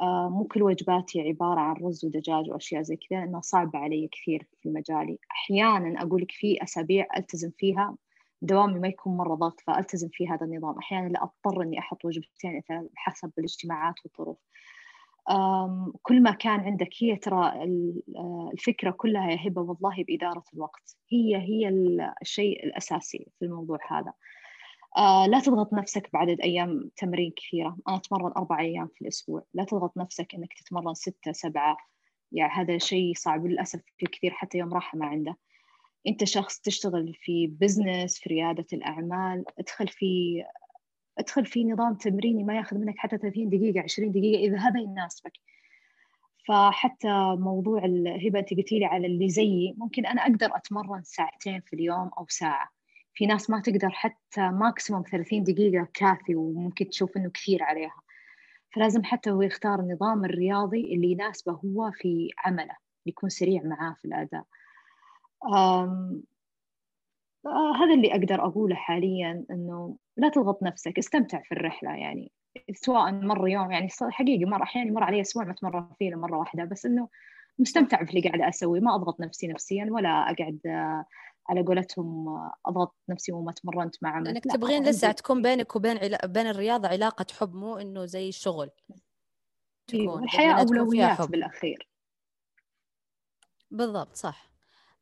آه، مو كل وجباتي عبارة عن رز ودجاج وأشياء زي كذا لأنها صعبة علي كثير في مجالي. أحيانا أقول لك في أسابيع ألتزم فيها دوامي ما يكون مرة ضغط فألتزم في هذا النظام. أحيانا لا أضطر إني أحط وجبتين حسب الاجتماعات والظروف. كل ما كان عندك هي ترى آه، الفكرة كلها يا هبة والله بإدارة الوقت. هي هي الشيء الأساسي في الموضوع هذا. آه، لا تضغط نفسك بعدد أيام تمرين كثيرة. أنا أتمرن أربع أيام في الأسبوع. لا تضغط نفسك أنك تتمرن ستة سبعة. يعني هذا شيء صعب للأسف في كثير حتى يوم راحة ما عنده. أنت شخص تشتغل في بزنس في ريادة الأعمال. ادخل في ادخل في نظام تمريني ما ياخذ منك حتى 30 دقيقة 20 دقيقة إذا هذا يناسبك. فحتى موضوع الهبة أنت قلتي لي على اللي زيي ممكن أنا أقدر أتمرن ساعتين في اليوم أو ساعة. في ناس ما تقدر حتى ماكسيموم 30 دقيقة كافي وممكن تشوف إنه كثير عليها. فلازم حتى هو يختار النظام الرياضي اللي يناسبه هو في عمله يكون سريع معاه في الأداء. هذا اللي أقدر أقوله حاليا إنه لا تضغط نفسك استمتع في الرحلة يعني. سواء مر يوم يعني حقيقي مر أحيانا يمر علي أسبوع ما أتمرن فيه مرة واحدة بس إنه مستمتع في اللي قاعدة أسوي ما أضغط نفسي نفسيا ولا أقعد على قولتهم أضغط نفسي وما تمرنت مع عمل. تبغين لسه تكون بينك وبين علا... بين الرياضة علاقة حب مو إنه زي الشغل تكون. الحياة أولويات بالأخير. بالضبط صح.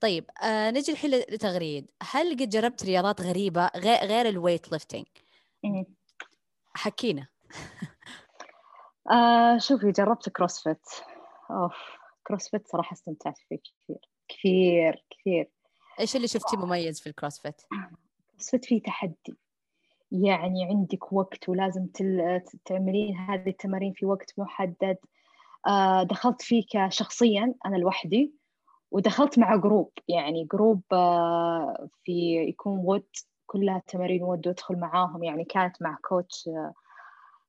طيب آه نجي الحين لتغريد. هل قد جربت رياضات غريبة غير غير ال weight lifting حكينا. آه شوفي جربت CrossFit أوف CrossFit صراحة استمتعت فيه كثير. كثير كثير. إيش اللي شفتي مميز في ال CrossFit ال CrossFit فيه تحدي. يعني عندك وقت ولازم تل... تعملين هذه التمارين في وقت محدد. آه دخلت فيه كشخصيا أنا لوحدي. ودخلت مع group يعني group آه في يكون WOD كلها تمارين WOD وأدخل معاهم يعني كانت مع coach آه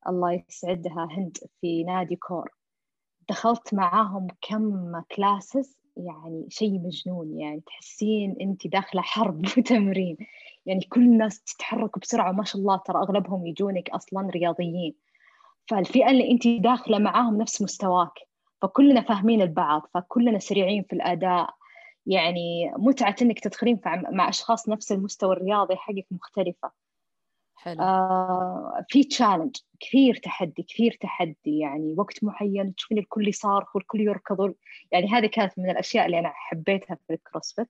الله يسعدها هند في نادي كور. دخلت معاهم كم كلاسز يعني شيء مجنون يعني تحسين انت داخلة حرب *laughs* تمرين يعني كل الناس تتحرك بسرعة وما شاء الله ترى أغلبهم يجونك أصلا رياضيين. فالفئة اللي انت داخلة معاهم نفس مستواك. فكلنا فاهمين البعض فكلنا سريعين في الأداء. يعني متعة إنك تدخلين مع أشخاص نفس المستوى الرياضي حقك مختلفة. حلو. آه في challenge كثير تحدي كثير تحدي. يعني وقت معين تشوفين الكل يصارخ والكل يركض يعني هذه كانت من الأشياء اللي أنا حبيتها في ال CrossFit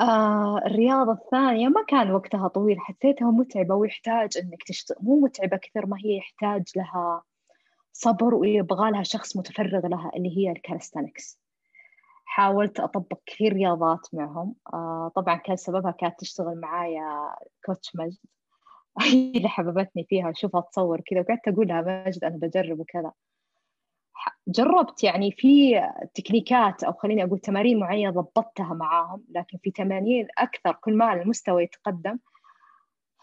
آه الرياضة الثانية ما كان وقتها طويل حسيتها متعبة ويحتاج إنك تشتغل مو متعبة كثير ما هي يحتاج لها صبر ويبغى لها شخص متفرغ لها اللي هي ال calisthenics حاولت أطبق كثير رياضات معهم. آه طبعا كان سببها كانت تشتغل معايا كوتش مجد. *laughs* هي اللي حببتني فيها أشوفها تصور كذا. وقعدت أقول لها ماجد أنا بجرب وكذا. جربت يعني في تكنيكات أو خليني أقول تمارين معينة ضبطتها معاهم. لكن في تمارين أكثر كل ما المستوى يتقدم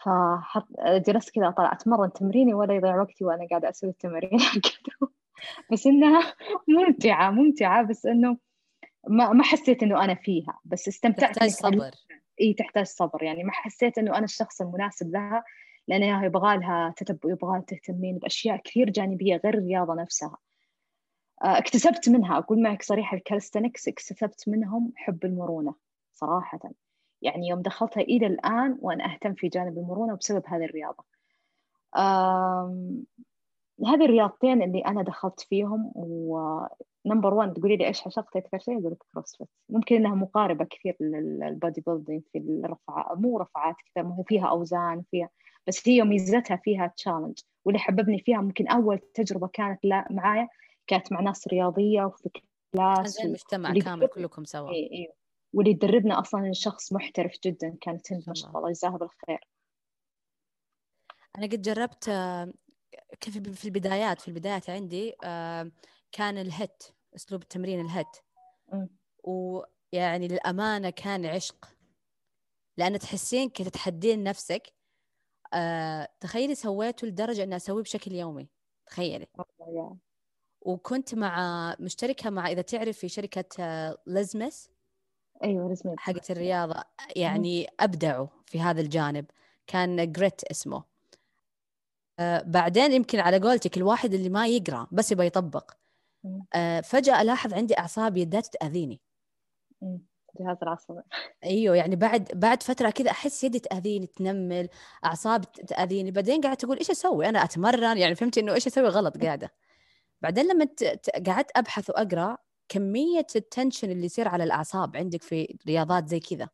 فحط جلست كذا طلع أتمرن تمريني ولا يضيع وقتي وأنا قاعدة أسوي التمارين *laughs* بس إنها ممتعة ممتعة. بس إنه ما ما حسيت إنه أنا فيها. بس استمتعت تحتاج صبر. إي تحتاج صبر. يعني ما حسيت إنه أنا الشخص المناسب لها لانها يبغى لها تتبع يبغى لها تهتمين بأشياء كثير جانبية غير الرياضة نفسها. آه، اكتسبت منها. أقول معك صريحه ال calisthenics اكتسبت منهم حب المرونة صراحة. يعني يوم دخلتها إلى الآن وأنا أهتم في جانب المرونة بسبب هذه الرياضة. هذه الرياضتين اللي أنا دخلت فيهم و number 1 تقولي لي إيش عشقت أكثر شيء؟ أقول لك CrossFit ممكن إنها مقاربة كثير لل bodybuilding في الرفع مو رفعات كثير ما هو فيها أوزان فيها بس هي ميزتها فيها challenge واللي حببني فيها ممكن أول تجربة كانت لا معايا كانت مع ناس رياضية وفي class زي المجتمع كامل كلكم سوا. اي اي واللي يدربنا أصلا شخص محترف جدا كانت هند ما شاء الله جزاها بالخير. أنا قد جربت آه، كيف في البدايات في البدايات عندي آه، كان ال HIIT أسلوب التمرين ال HIIT. ويعني للأمانة كان عشق. لأن تحسين كنت تتحدين نفسك آه، تخيلي سويته لدرجة إني أسويه بشكل يومي. تخيلي. وكنت مع مشتركة مع إذا تعرف في شركة آه، لزمس. أيوه لزمس حقت الرياضة. يعني أبدعوا في هذا الجانب. كان جريت اسمه. آه بعدين يمكن على قولتك الواحد اللي ما يقرأ بس يبغى يطبق. آه فجأة ألاحظ عندي أعصاب يدات تأذيني. جهاز العصبي أيوه يعني بعد بعد فترة كذا أحس يدي تأذيني تنمل أعصاب تأذيني. بعدين قاعدة تقول إيش أسوي؟ أنا أتمرن؟ يعني فهمت إنه إيش أسوي؟ غلط قاعدة. بعدين لما قعدت أبحث وأقرأ كمية ال tension اللي يصير على الأعصاب عندك في رياضات زي كذا.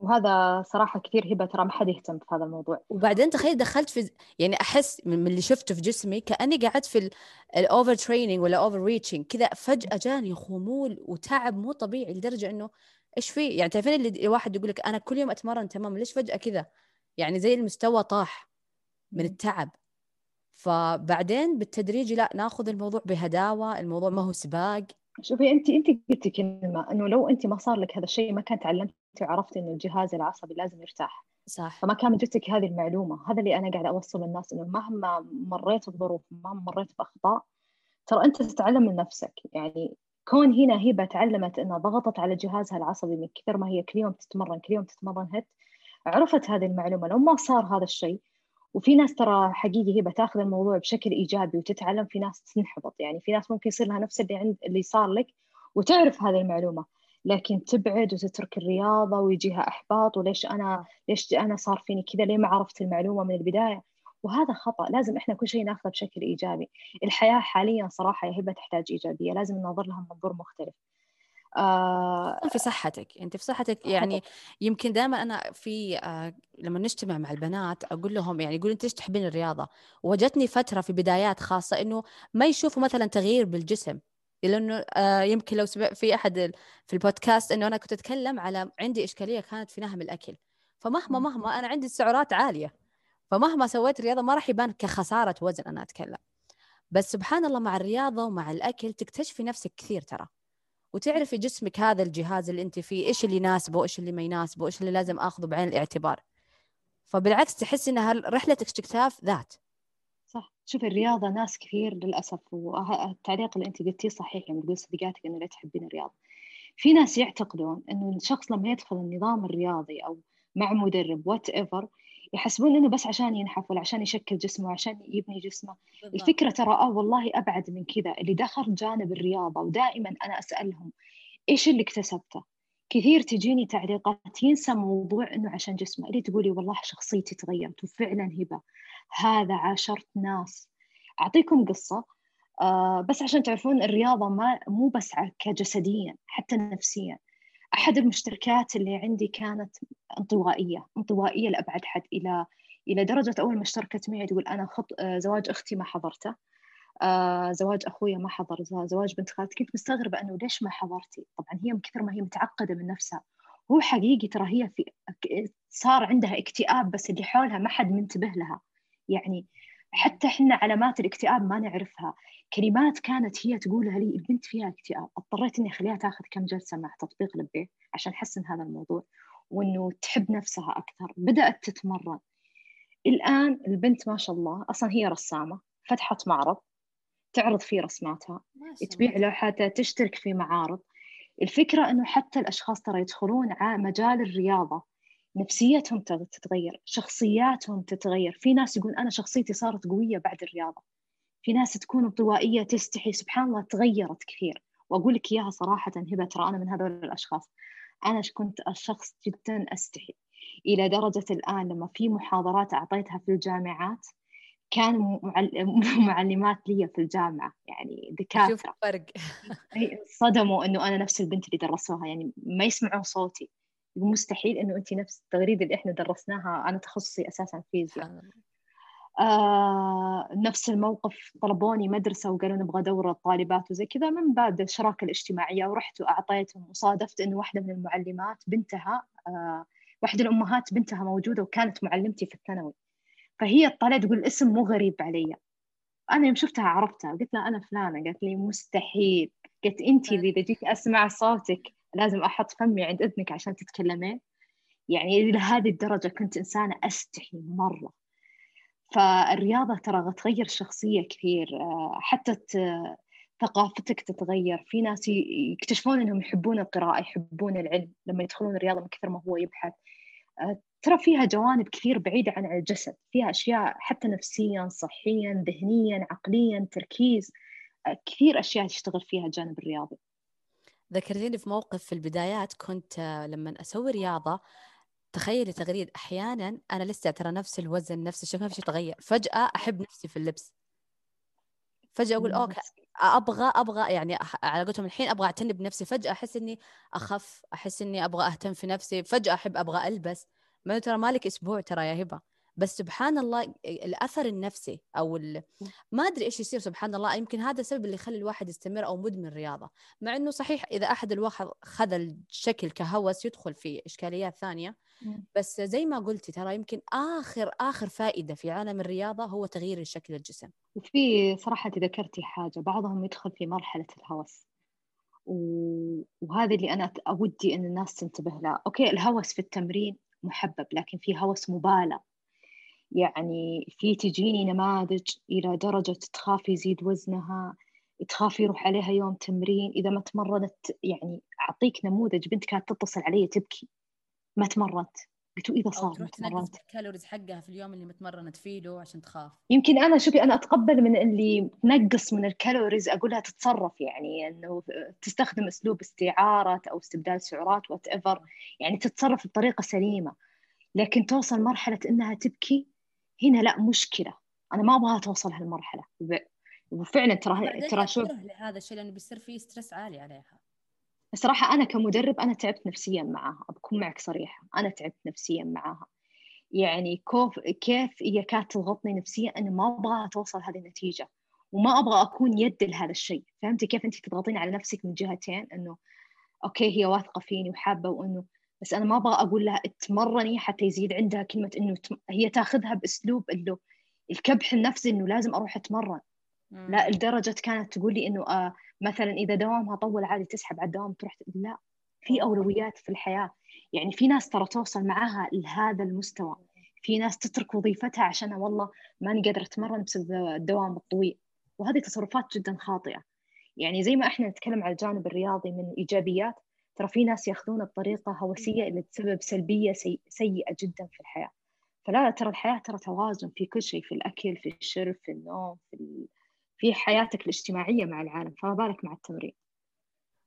وهذا صراحة كثير هبة ترى ما حد يهتم في هذا الموضوع. وبعدين تخيل دخلت في يعني أحس من اللي شفته في جسمي كأني قعدت في ال overtraining ولا overreaching كذا فجأة جاني خمول وتعب مو طبيعي لدرجة إنه إيش في؟ يعني تعرفين اللي الواحد يقول لك أنا كل يوم أتمرن تمام ليش فجأة كذا؟ يعني زي المستوى طاح من التعب. فبعدين بالتدريج لا ناخذ الموضوع بهداوة الموضوع ما هو سباق. شوفي انت انت قلتي كلمة إنه لو انت ما صار لك هذا الشيء ما كان تعلمتي وعرفتي إنه الجهاز العصبي لازم يرتاح. صح. فما كان جتك هذه المعلومة. هذا اللي أنا قاعدة أوصل للناس إنه مهما مريت بظروف مهما مريت بأخطاء ترى أنت تتعلم من نفسك. يعني كون هنا هبه تعلمت إنها ضغطت على جهازها العصبي من كثر ما هي كل يوم تتمرن كل يوم تتمرن هت عرفت هذه المعلومة. لو ما صار هذا الشيء وفي ناس ترى حقيقي هي بتاخذ الموضوع بشكل إيجابي وتتعلم في ناس تنحبط. يعني في ناس ممكن يصير لها نفس اللي عند اللي صار لك وتعرف هذه المعلومة لكن تبعد وتترك الرياضة ويجيها إحباط وليش أنا ليش أنا صار فيني كذا؟ ليه ما عرفت المعلومة من البداية؟ وهذا خطأ. لازم إحنا كل شيء ناخذه بشكل إيجابي. الحياة حاليا صراحة يا هبة تحتاج إيجابية. لازم ننظر لها من منظور مختلف. آه في صحتك انت في صحتك يعني يمكن دائما أنا في آه لما نجتمع مع البنات أقول لهم يعني يقول انت ليش تحبين الرياضة؟ وجتني فترة في بدايات خاصة إنه ما يشوفوا مثلا تغيير بالجسم لأنه آه يمكن لو في أحد في البودكاست إنه أنا كنت أتكلم على عندي إشكالية كانت في نهم الأكل فمهما مهما أنا عندي السعرات عالية فمهما سويت رياضة ما راح يبان كخسارة وزن أنا أتكلم. بس سبحان الله مع الرياضة ومع الأكل تكتشفي نفسك كثير ترى. وتعرفي جسمك هذا الجهاز اللي أنت فيه إيش اللي يناسبه وايش اللي ما يناسبه وايش اللي لازم آخذه بعين الاعتبار. فبالعكس تحس انها رحلة استكشاف ذات. صح. شوف الرياضة ناس كثير للأسف والتعليق اللي أنت قلتيه صحيح لما تقول صديقاتك إنه لا تحبين الرياضة. في ناس يعتقدون إنه الشخص لما يدخل النظام الرياضي أو مع مدرب وات ايفر يحسبون إنه بس عشان ينحف ولا عشان يشكل جسمه وعشان يبني جسمه. بالضبط. الفكرة ترى آه والله أبعد من كذا. اللي دخل جانب الرياضة ودائما أنا أسألهم إيش اللي اكتسبته؟ كثير تجيني تعليقات ينسى موضوع إنه عشان جسمه. اللي تقولي والله شخصيتي تغيرت وفعلا هبة. هذا عاشرت ناس. أعطيكم قصة آه بس عشان تعرفون الرياضة ما مو بس كجسديا حتى نفسيا. أحد المشتركات اللي عندي كانت انطوائية انطوائية لأبعد حد. إلى إلى درجة أول ما اشتركت معي تقول أنا خط آه، زواج أختي ما حضرته. آه زواج أخويا ما حضر. زواج بنت خالتي. كنت مستغربة أنه ليش ما حضرتي؟ طبعا هي من كثر ما هي متعقدة من نفسها. هو حقيقي ترى هي في صار عندها اكتئاب بس اللي حولها ما حد منتبه لها. يعني حتى إحنا علامات الاكتئاب ما نعرفها. كلمات كانت هي تقولها لي البنت فيها اكتئاب. اضطريت إني أخليها تأخذ كم جلسة مع تطبيق لبيه عشان أحسن هذا الموضوع وإنه تحب نفسها أكثر. بدأت تتمرن. الآن البنت ما شاء الله أصلا هي رسامة فتحت معرض تعرض فيه رسماتها. تبيع لوحاتها تشترك في معارض. الفكرة أنه حتى الأشخاص ترى يدخلون على مجال الرياضة. نفسيتهم تتغير شخصياتهم تتغير. في ناس يقول أنا شخصيتي صارت قوية بعد الرياضة. في ناس تكون انطوائية تستحي. سبحان الله تغيرت كثير. وأقول لك إياها صراحة هبة ترى أنا من هذول الأشخاص. أنا كنت الشخص جدا أستحي. إلى درجة الآن لما في محاضرات أعطيتها في الجامعات كانوا *laughs* معلمات لي في الجامعة يعني دكاترة. شوف فرق صدموا إنه أنا نفس البنت اللي درسوها يعني ما يسمعون صوتي. مستحيل إنه أنت نفس التغريدة اللي إحنا درسناها أنا تخصصي أساسا فيزياء. آه نفس الموقف طلبوني مدرسة وقالوا نبغى دورة طالبات وزي كذا. من باب الشراكة الاجتماعية ورحت وأعطيتهم وصادفت إنه واحدة من المعلمات بنتها آه واحدة الأمهات بنتها موجودة وكانت معلمتي في الثانوي. فهي اطلعت تقول الاسم مو غريب علي. أنا يوم شفتها عرفتها قلت لها أنا فلانة. قالت لي مستحيل. قلت انت اللي إذا جيت أسمع صوتك لازم أحط فمي عند اذنك عشان تتكلمين يعني إلى هذه الدرجة كنت إنسانة أستحي مرة. فالرياضة ترى تغير الشخصيه كثير. آه، حتى ثقافتك تتغير. في ناس يكتشفون إنهم يحبون القراءة يحبون العلم لما يدخلون الرياضة من كثر ما هو يبحث. آه، ترى فيها جوانب كثير بعيدة عن الجسد. فيها أشياء حتى نفسيا صحيا ذهنيا عقليا تركيز. كثير أشياء تشتغل فيها الجانب الرياضي. ذكرتيني في موقف في البدايات كنت لما أسوي رياضة تخيلي تغريد أحيانا أنا لسه ترى نفس الوزن نفس الشكل ما في شيء تغير. فجأة أحب نفسي في اللبس. فجأة أقول أوكي أبغى أبغى يعني على قولتهم الحين أبغى أعتني بنفسي. فجأة أحس إني أخف أحس إني أبغى أهتم في نفسي. فجأة أحب أبغى ألبس. ما ترى مالك أسبوع ترى يا هبة. بس سبحان الله الأثر النفسي أو ما أدري إيش يصير سبحان الله. يمكن هذا السبب اللي يخلي الواحد يستمر أو مدمن رياضة. مع إنه صحيح إذا أحد الواحد خذ الشكل كهوس يدخل في إشكاليات ثانية. بس زي ما قلتي ترى يمكن آخر آخر فائدة في عالم الرياضة هو تغيير الشكل الجسم. وفي صراحة ذكرتي حاجة بعضهم يدخل في مرحلة الهوس. وهذا اللي أنا أودي إن الناس تنتبه له okay الهوس في التمرين محبب لكن في هوس مبالغ. يعني في تجيني نماذج إلى درجة تخاف يزيد وزنها تخاف يروح عليها يوم تمرين. إذا ما تمرنت يعني أعطيك نموذج بنت كانت تتصل علي تبكي. ما تمرنت. قلت إذا صار تروح تنقص ال calories حقها في اليوم اللي متمرنت فيه له عشان تخاف. يمكن أنا شوفي أنا أتقبل من اللي تنقص من ال calories أقولها تتصرف يعني إنه تستخدم أسلوب استعارة أو استبدال سعرات whatever يعني تتصرف بطريقة سليمة. لكن توصل مرحلة إنها تبكي هنا لا مشكلة. أنا ما أبغاها توصل هالمرحلة. وفعلا ترى ترى شوف لهذا الشيء؟ لأنه بيصير فيه stress عالي عليها. الصراحة أنا كمدرب أنا تعبت نفسيا معاها. بكون معك صريحة أنا تعبت نفسيا معاها. يعني كيف كيف هي كانت تضغطني نفسيا أنا ما أبغى توصل هذه النتيجة. وما أبغى أكون يد لهذا الشيء. فهمتي كيف أنت تضغطين على نفسك من جهتين؟ إنه أوكي هي واثقة فيني وحابة وإنه بس أنا ما أبغى أقول لها اتمرني حتى يزيد عندها كلمة إنه هي تاخذها بأسلوب إنه الكبح النفسي إنه لازم أروح أتمرن. لا لدرجة كانت تقول لي إنه آه مثلا إذا دوامها طول عادي تسحب على الدوام تروح لا في أولويات في الحياة. يعني في ناس ترى توصل معاها لهذا المستوى. في ناس تترك وظيفتها عشان والله ماني قادرة أتمرن بسبب الدوام الطويل. وهذه تصرفات جدا خاطئة. يعني زي ما إحنا نتكلم على الجانب الرياضي من إيجابيات ترى في ناس ياخذونه بطريقة هوسية اللي تسبب سلبية سي... سيئة جدا في الحياة. فلا ترى الحياة ترى توازن في كل شيء في الأكل في الشرب في النوم في ال... في حياتك الاجتماعية مع العالم. فما بالك مع التمرين.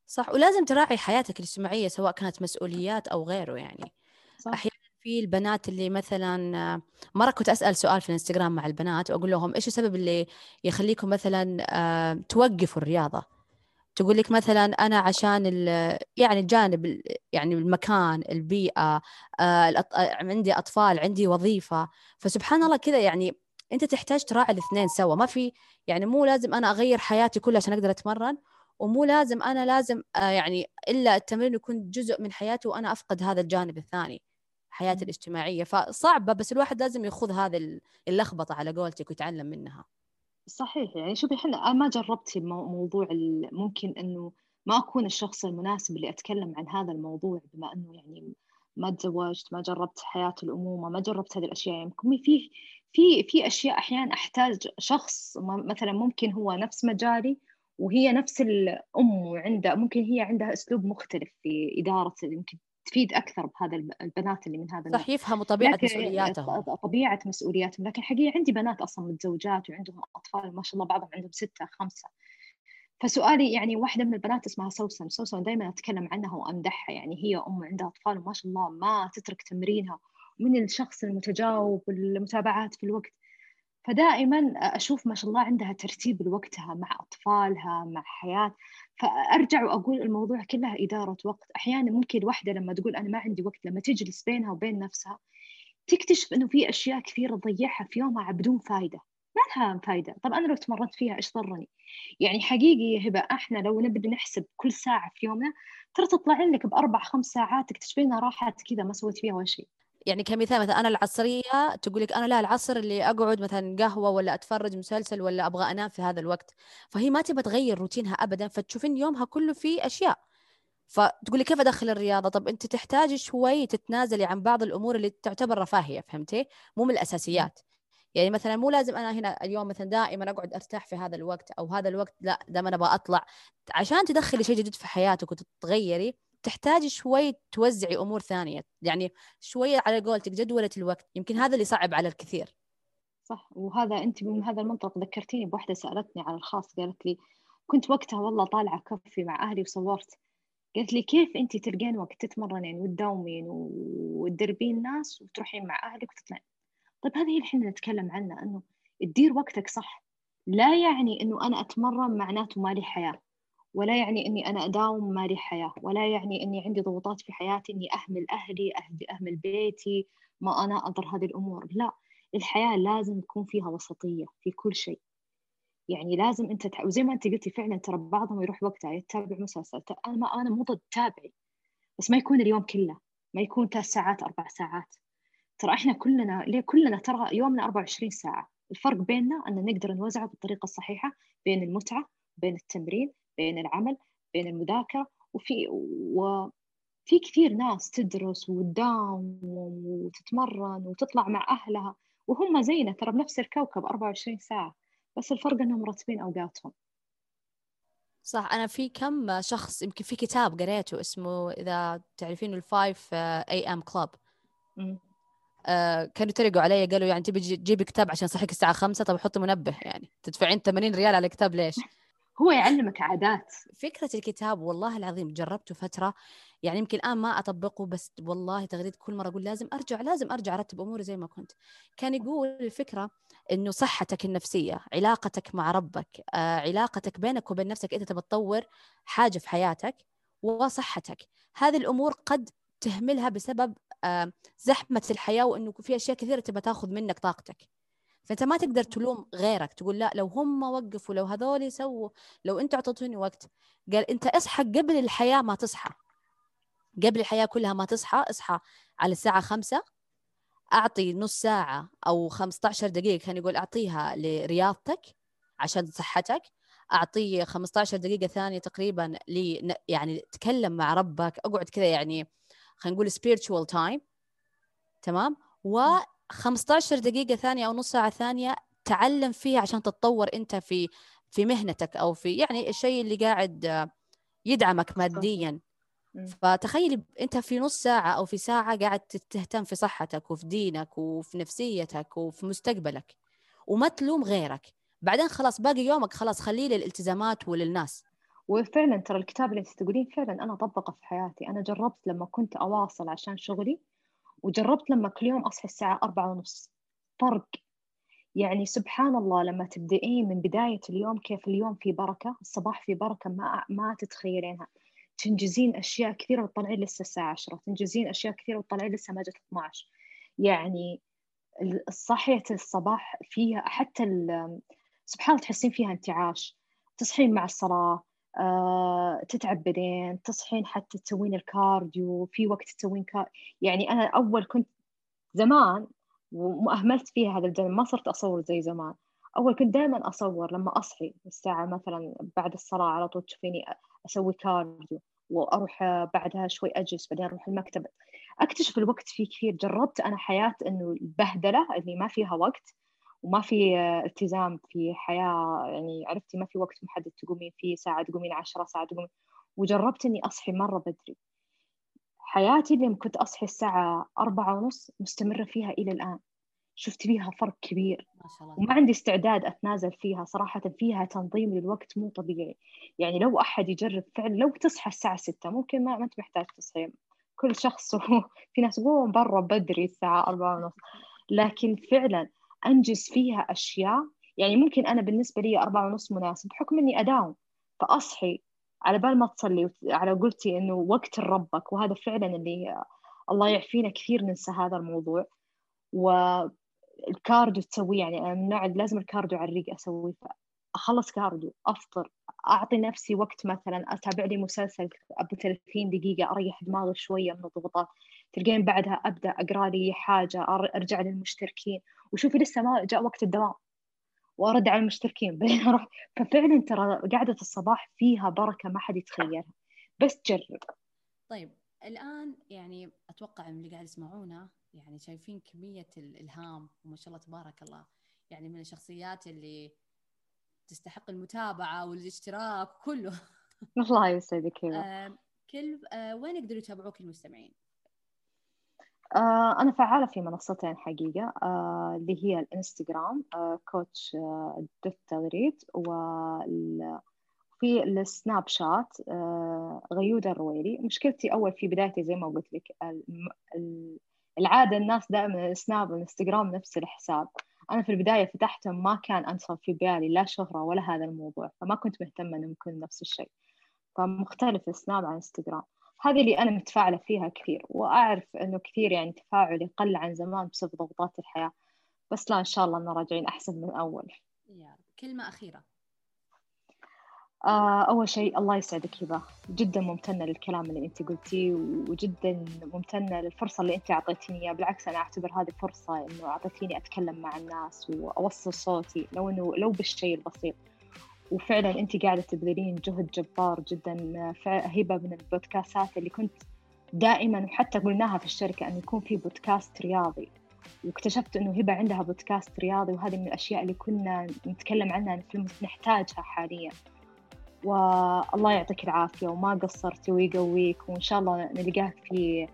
صح. ولازم تراعي حياتك الاجتماعية سواء كانت مسؤوليات أو غيره يعني. صح. أحيانا في البنات اللي مثلا مرة كنت أسأل سؤال في الإنستغرام مع البنات وأقول لهم إيش السبب اللي يخليكم مثلا آه، توقفوا الرياضة؟ تقول لك مثلا أنا عشان يعني الجانب يعني المكان البيئة آه، عندي أطفال عندي وظيفة. فسبحان الله كذا يعني أنت تحتاج تراعي الاثنين سوا. ما في يعني مو لازم أنا أغير حياتي كلها عشان أقدر أتمرن ومو لازم أنا لازم آه يعني إلا التمرين يكون جزء من حياتي وأنا أفقد هذا الجانب الثاني حياتي الاجتماعية. فصعبة بس الواحد لازم ياخذ هذه اللخبطة على قولتك ويتعلم منها. صحيح. يعني شوفي إحنا ما جربتي موضوع ممكن إنه ما أكون الشخص المناسب اللي أتكلم عن هذا الموضوع بما إنه يعني ما تزوجت ما جربت حياة الأمومة ما جربت هذه الأشياء. يعني في في في أشياء أحيانا أحتاج شخص مثلا ممكن هو نفس مجالي وهي نفس الأم وعندها ممكن هي عندها أسلوب مختلف في إدارة يمكن تفيد أكثر بهذا البنات اللي من هذا صح يفهموا طبيعة مسؤولياتهم. طبيعة مسؤولياتهم. لكن حقيقه عندي بنات أصلا متزوجات وعندهم أطفال ما شاء الله بعضهم عندهم ستة خمسة. فسؤالي يعني واحدة من البنات اسمها سوسن. سوسن دائما أتكلم عنها وأمدحها. يعني هي أم عندها أطفال وما شاء الله ما تترك تمرينها. من الشخص المتجاوب والمتابعات في الوقت. فدائما أشوف ما شاء الله عندها ترتيب لوقتها مع أطفالها مع حياة. فأرجع وأقول الموضوع كلها إدارة وقت. أحيانا ممكن الوحدة لما تقول أنا ما عندي وقت لما تجلس بينها وبين نفسها تكتشف إنه في أشياء كثيرة تضيعها في يومها بدون فايدة. ما لها فايدة. طب أنا لو تمرنت فيها إيش ضرني؟ يعني حقيقي يا هبة إحنا لو نبي نحسب كل ساعة في يومنا ترى تطلع لك بأربع خمس ساعات تكتشفين راحت كذا ما سويت فيها ولا شيء. يعني كمثال مثلا أنا العصرية تقول لك أنا لا العصر اللي أقعد مثلا قهوة ولا أتفرج مسلسل ولا أبغى أنام في هذا الوقت. فهي ما تبغى تغير روتينها ابدا فتشوفين يومها كله فيه أشياء. فتقولي كيف أدخل الرياضة؟ طب أنت تحتاجي شوي تتنازلي عن بعض الأمور اللي تعتبر رفاهية فهمتي؟ مو من الأساسيات. يعني مثلا مو لازم أنا هنا اليوم مثلا دائما أقعد أرتاح في هذا الوقت أو هذا الوقت لا دائما أبغى اطلع عشان تدخلي شيء جديد في حياتك وتتغيري تحتاج شوي توزعي أمور ثانية. يعني شوية على قولتك جدولة الوقت يمكن هذا اللي صعب على الكثير. صح وهذا أنت من هذا المنطق ذكرتيني بواحده سألتني على الخاص قالت لي كنت وقتها والله طالعة كفي مع أهلي وصورت. قالت لي كيف أنت تلقين وقت تتمرنين وتداومين وتدربين الناس وتروحين مع أهلك وتطلعين؟ طيب هذه الحين نتكلم عنها إنه تدير وقتك صح. لا يعني إنه أنا أتمرن معناته مالي حياة. ولا يعني إني أنا أداوم مالي حياة ولا يعني إني عندي ضغوطات في حياتي إني أهمل أهلي أهمل بيتي ما أنا أقدر هذه الأمور. لا الحياة لازم يكون فيها وسطية في كل شيء. يعني لازم أنت. وزي ما أنت قلتي فعلا ترى بعضهم يروح وقتها يتابع مسلسل. أنا ما أنا مو ضد تابعي بس ما يكون اليوم كله ما يكون ثلاث ساعات أربع ساعات. ترى إحنا كلنا ليه كلنا ترى يومنا 24 ساعة؟ الفرق بيننا أن نقدر نوزعه بالطريقة الصحيحة بين المتعة بين التمرين بين العمل بين المذاكرة وفي وفي كثير ناس تدرس وتداوم وتتمرن وتطلع مع أهلها وهم زينا ترى بنفس الكوكب 24 ساعة بس الفرق أنهم مرتبين أوقاتهم. صح أنا في كم شخص يمكن في كتاب قريته اسمه إذا تعرفين ال 5 AM Club آه كانوا يتريقوا علي قالوا يعني تبي تجيبي كتاب عشان صحيك الساعة خمسة طب حطي منبه يعني. تدفعين 80 ريال على كتاب ليش؟ هو يعلمك عادات. فكرة الكتاب والله العظيم جربته فترة يعني يمكن الآن ما أطبقه بس والله تغريد كل مرة أقول لازم أرجع لازم أرجع أرتب أموري زي ما كنت. كان يقول الفكرة إنه صحتك النفسية علاقتك مع ربك آه، علاقتك بينك وبين نفسك أنت تبى تطور حاجة في حياتك وصحتك. هذه الأمور قد تهملها بسبب آه، زحمة الحياة وإنه في أشياء كثيرة تبى تاخذ منك طاقتك. فأنت ما تقدر تلوم غيرك تقول لا لو هم وقفوا لو هذول سووا لو انت أعطيتوني وقت. قال أنت اصحى قبل الحياة ما تصحى. قبل الحياة كلها ما تصحى اصحى على الساعة خمسة أعطي نص ساعة أو 15 دقيقة كان يقول أعطيها لرياضتك عشان صحتك اعطيه 15 دقيقة ثانية تقريبا ل يعني تكلم مع ربك أقعد كذا يعني خلينا نقول spiritual time تمام؟ و 15 دقيقة ثانية أو نص ساعة ثانية تعلم فيها عشان تتطور أنت في في مهنتك أو في يعني الشيء اللي قاعد يدعمك ماديا. فتخيل أنت في نص ساعة أو في ساعة قاعد تهتم في صحتك وفي دينك وفي نفسيتك وفي مستقبلك وما تلوم غيرك. بعدين خلاص باقي يومك خلاص خليه للالتزامات وللناس. وفعلا ترى الكتاب اللي أنت تقولين فعلا أنا اطبقه في حياتي. أنا جربت لما كنت أواصل عشان شغلي وجربت لما كل يوم أصحى الساعة أربعة ونص. فرق. يعني سبحان الله لما تبدأين من بداية اليوم كيف اليوم في بركة الصباح في بركة ما ما تتخيلينها. تنجزين أشياء كثيرة وتطلعين لسه الساعة عشرة. تنجزين أشياء كثيرة وتطلعين لسه ما جت 12 يعني صحية الصباح فيها حتى سبحان الله تحسين فيها انتعاش. تصحين مع الصلاة تتعب بعدين تصحين حتى تسوين الكارديو في وقت تسوين كار... يعني أنا أول كنت زمان وأهملت فيها هذا الجانب ما صرت أصور زي زمان. أول كنت دائما أصور لما أصحي الساعة مثلا بعد الصلاة على طول تشوفيني أسوي كارديو وأروح بعدها شوي أجلس بعدين أروح المكتب. أكتشف الوقت فيه كثير جربت أنا حياة إنه البهدلة اللي ما فيها وقت وما في التزام في حياة يعني عرفتي ما في وقت محدد تقومين فيه ساعة تقومين عشرة ساعة تقومين. وجربت إني أصحي مرة بدري. حياتي اللي كنت أصحي الساعة أربعة ونص مستمرة فيها إلى الآن. شفت فيها فرق كبير. ما شاء الله. وما عندي استعداد أتنازل فيها. صراحة فيها تنظيم للوقت مو طبيعي. يعني لو أحد يجرب فعلا لو تصحى الساعة ستة ممكن ما, ما أنت محتاج تصحي. كل شخص *laughs* في ناس قوم برا بدري الساعة أربعة ونص. لكن فعلا أنجز فيها أشياء. يعني ممكن أنا بالنسبة لي أربعة ونص مناسب بحكم إني أداوم. فأصحي على بال ما تصلي على قلتي إنه وقت ربك وهذا فعلا اللي الله يعفينا كثير ننسى هذا الموضوع. وال cardio تسويه يعني أنا من النوع لازم الكارديو على الريق أسويه. أخلص cardio أفطر أعطي نفسي وقت مثلا أتابع لي مسلسل أبو 30 دقيقة أريح دماغي شوية من الضغوطات. تلقين بعدها أبدأ أقرأ لي حاجة أرجع للمشتركين. وشوفي لسه ما جاء وقت الدوام. وأرد على المشتركين. *laughs* بعدين أروح. ففعلا ترى قعده الصباح فيها بركة ما حد يتخيلها. بس جرب. طيب الآن يعني أتوقع من اللي قاعد يسمعونا يعني شايفين كمية الالهام وما شاء الله تبارك الله. يعني من الشخصيات اللي تستحق المتابعة والاشتراك كله الله يسعدك آه كل آه وين يقدروا يتابعوك المستمعين؟ آه، أنا فعالة في منصتين حقيقة آه، اللي هي الإنستغرام آه، كوتش dot تغريد وفي السناب شات غيودة الرويلي. مشكلتي أول في بدايتي زي ما قلت لك العادة الناس دائما السناب والإنستغرام نفس الحساب. أنا في البداية فتحتهم ما كان أنصب في بالي لا شهرة ولا هذا الموضوع فما كنت مهتمة إنهم يكون نفس الشيء. فمختلف السناب عن إنستغرام. هذه اللي أنا متفاعلة فيها كثير وأعرف إنه كثير يعني تفاعلي قل عن زمان بسبب ضغوطات الحياة. بس لا إن شاء الله إننا راجعين أحسن من أول. يا رب. كلمة أخيرة. آه أول شيء الله يسعدك هبة جدا ممتنة للكلام اللي أنت قلتيه وجدا ممتنة للفرصة اللي أنت أعطيتيني إياها. بالعكس أنا أعتبر هذه فرصة إنه أعطيتيني أتكلم مع الناس وأوصل صوتي لو إنه لو بالشيء البسيط. وفعلا أنت قاعدة تبذلين جهد جبار جدا هبه من البودكاستات اللي كنت دائما وحتى قلناها في الشركة انه يكون في بودكاست رياضي. واكتشفت أنه هبه عندها بودكاست رياضي وهذه من الأشياء اللي كنا نتكلم عنها في نحتاجها حاليا. والله يعطيك العافية وما قصرتي ويقويك وإن شاء الله نلقاك في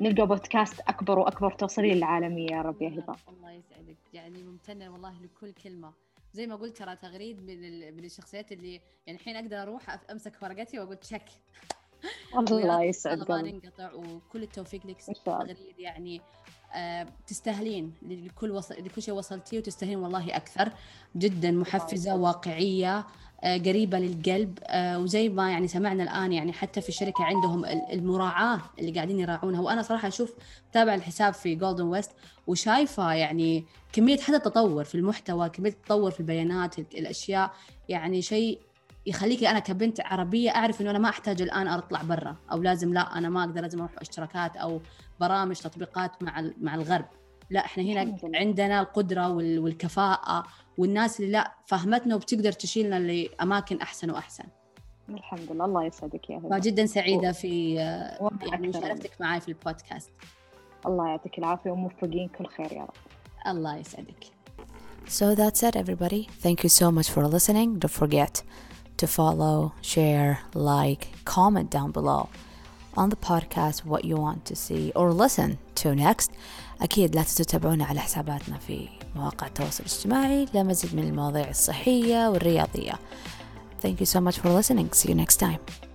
نلقى بودكاست أكبر وأكبر توصلين للعالمية يا رب يا هبة الله يسعدك. يعني ممتنة والله لكل كلمة. زي ما قلت ترى تغريد من من الشخصيات اللي يعني الحين أقدر أروح أمسك ورقتي وأقول تشك الله *laughs* يسعد ما ننقطع وكل التوفيق لك تغريد يعني. تستاهلين لكل وصل لكل شيء وصلتيه وتستاهلين والله أكثر. جدا محفزة واقعية آه قريبة للقلب آه وزي ما يعني سمعنا الآن يعني حتى في الشركة عندهم المراعاة اللي قاعدين يراعونها. وأنا صراحة أشوف تابع الحساب في جولدن ويست وشايفة يعني كمية حتى تطور في المحتوى كمية تطور في البيانات الأشياء يعني شيء يخليكي أنا كبنت عربية أعرف إنه أنا ما أحتاج الآن أطلع برا أو لازم لا أنا ما أقدر لازم أروح أشتراكات أو برامج تطبيقات مع مع الغرب. لا إحنا هنا عندنا القدرة والكفاءة والناس اللي لا فهمتنا وبتقدر تشيلنا لأماكن أحسن وأحسن. الحمد لله. الله يسعدك يا هبة. فجدا سعيدة في يعني مشاركتك معي في البودكاست. الله يعطيك العافية وموفقين كل خير يا رب. الله يسعدك. So that's it everybody. Thank you so much for listening. Don't forget to follow, share, like, comment down below. On the podcast what you want to see or listen to next أكيد لا تنسوا تتابعونا على حساباتنا في مواقع التواصل الاجتماعي لمزيد من المواضيع الصحية والرياضية Thank you so much for listening. See you next time.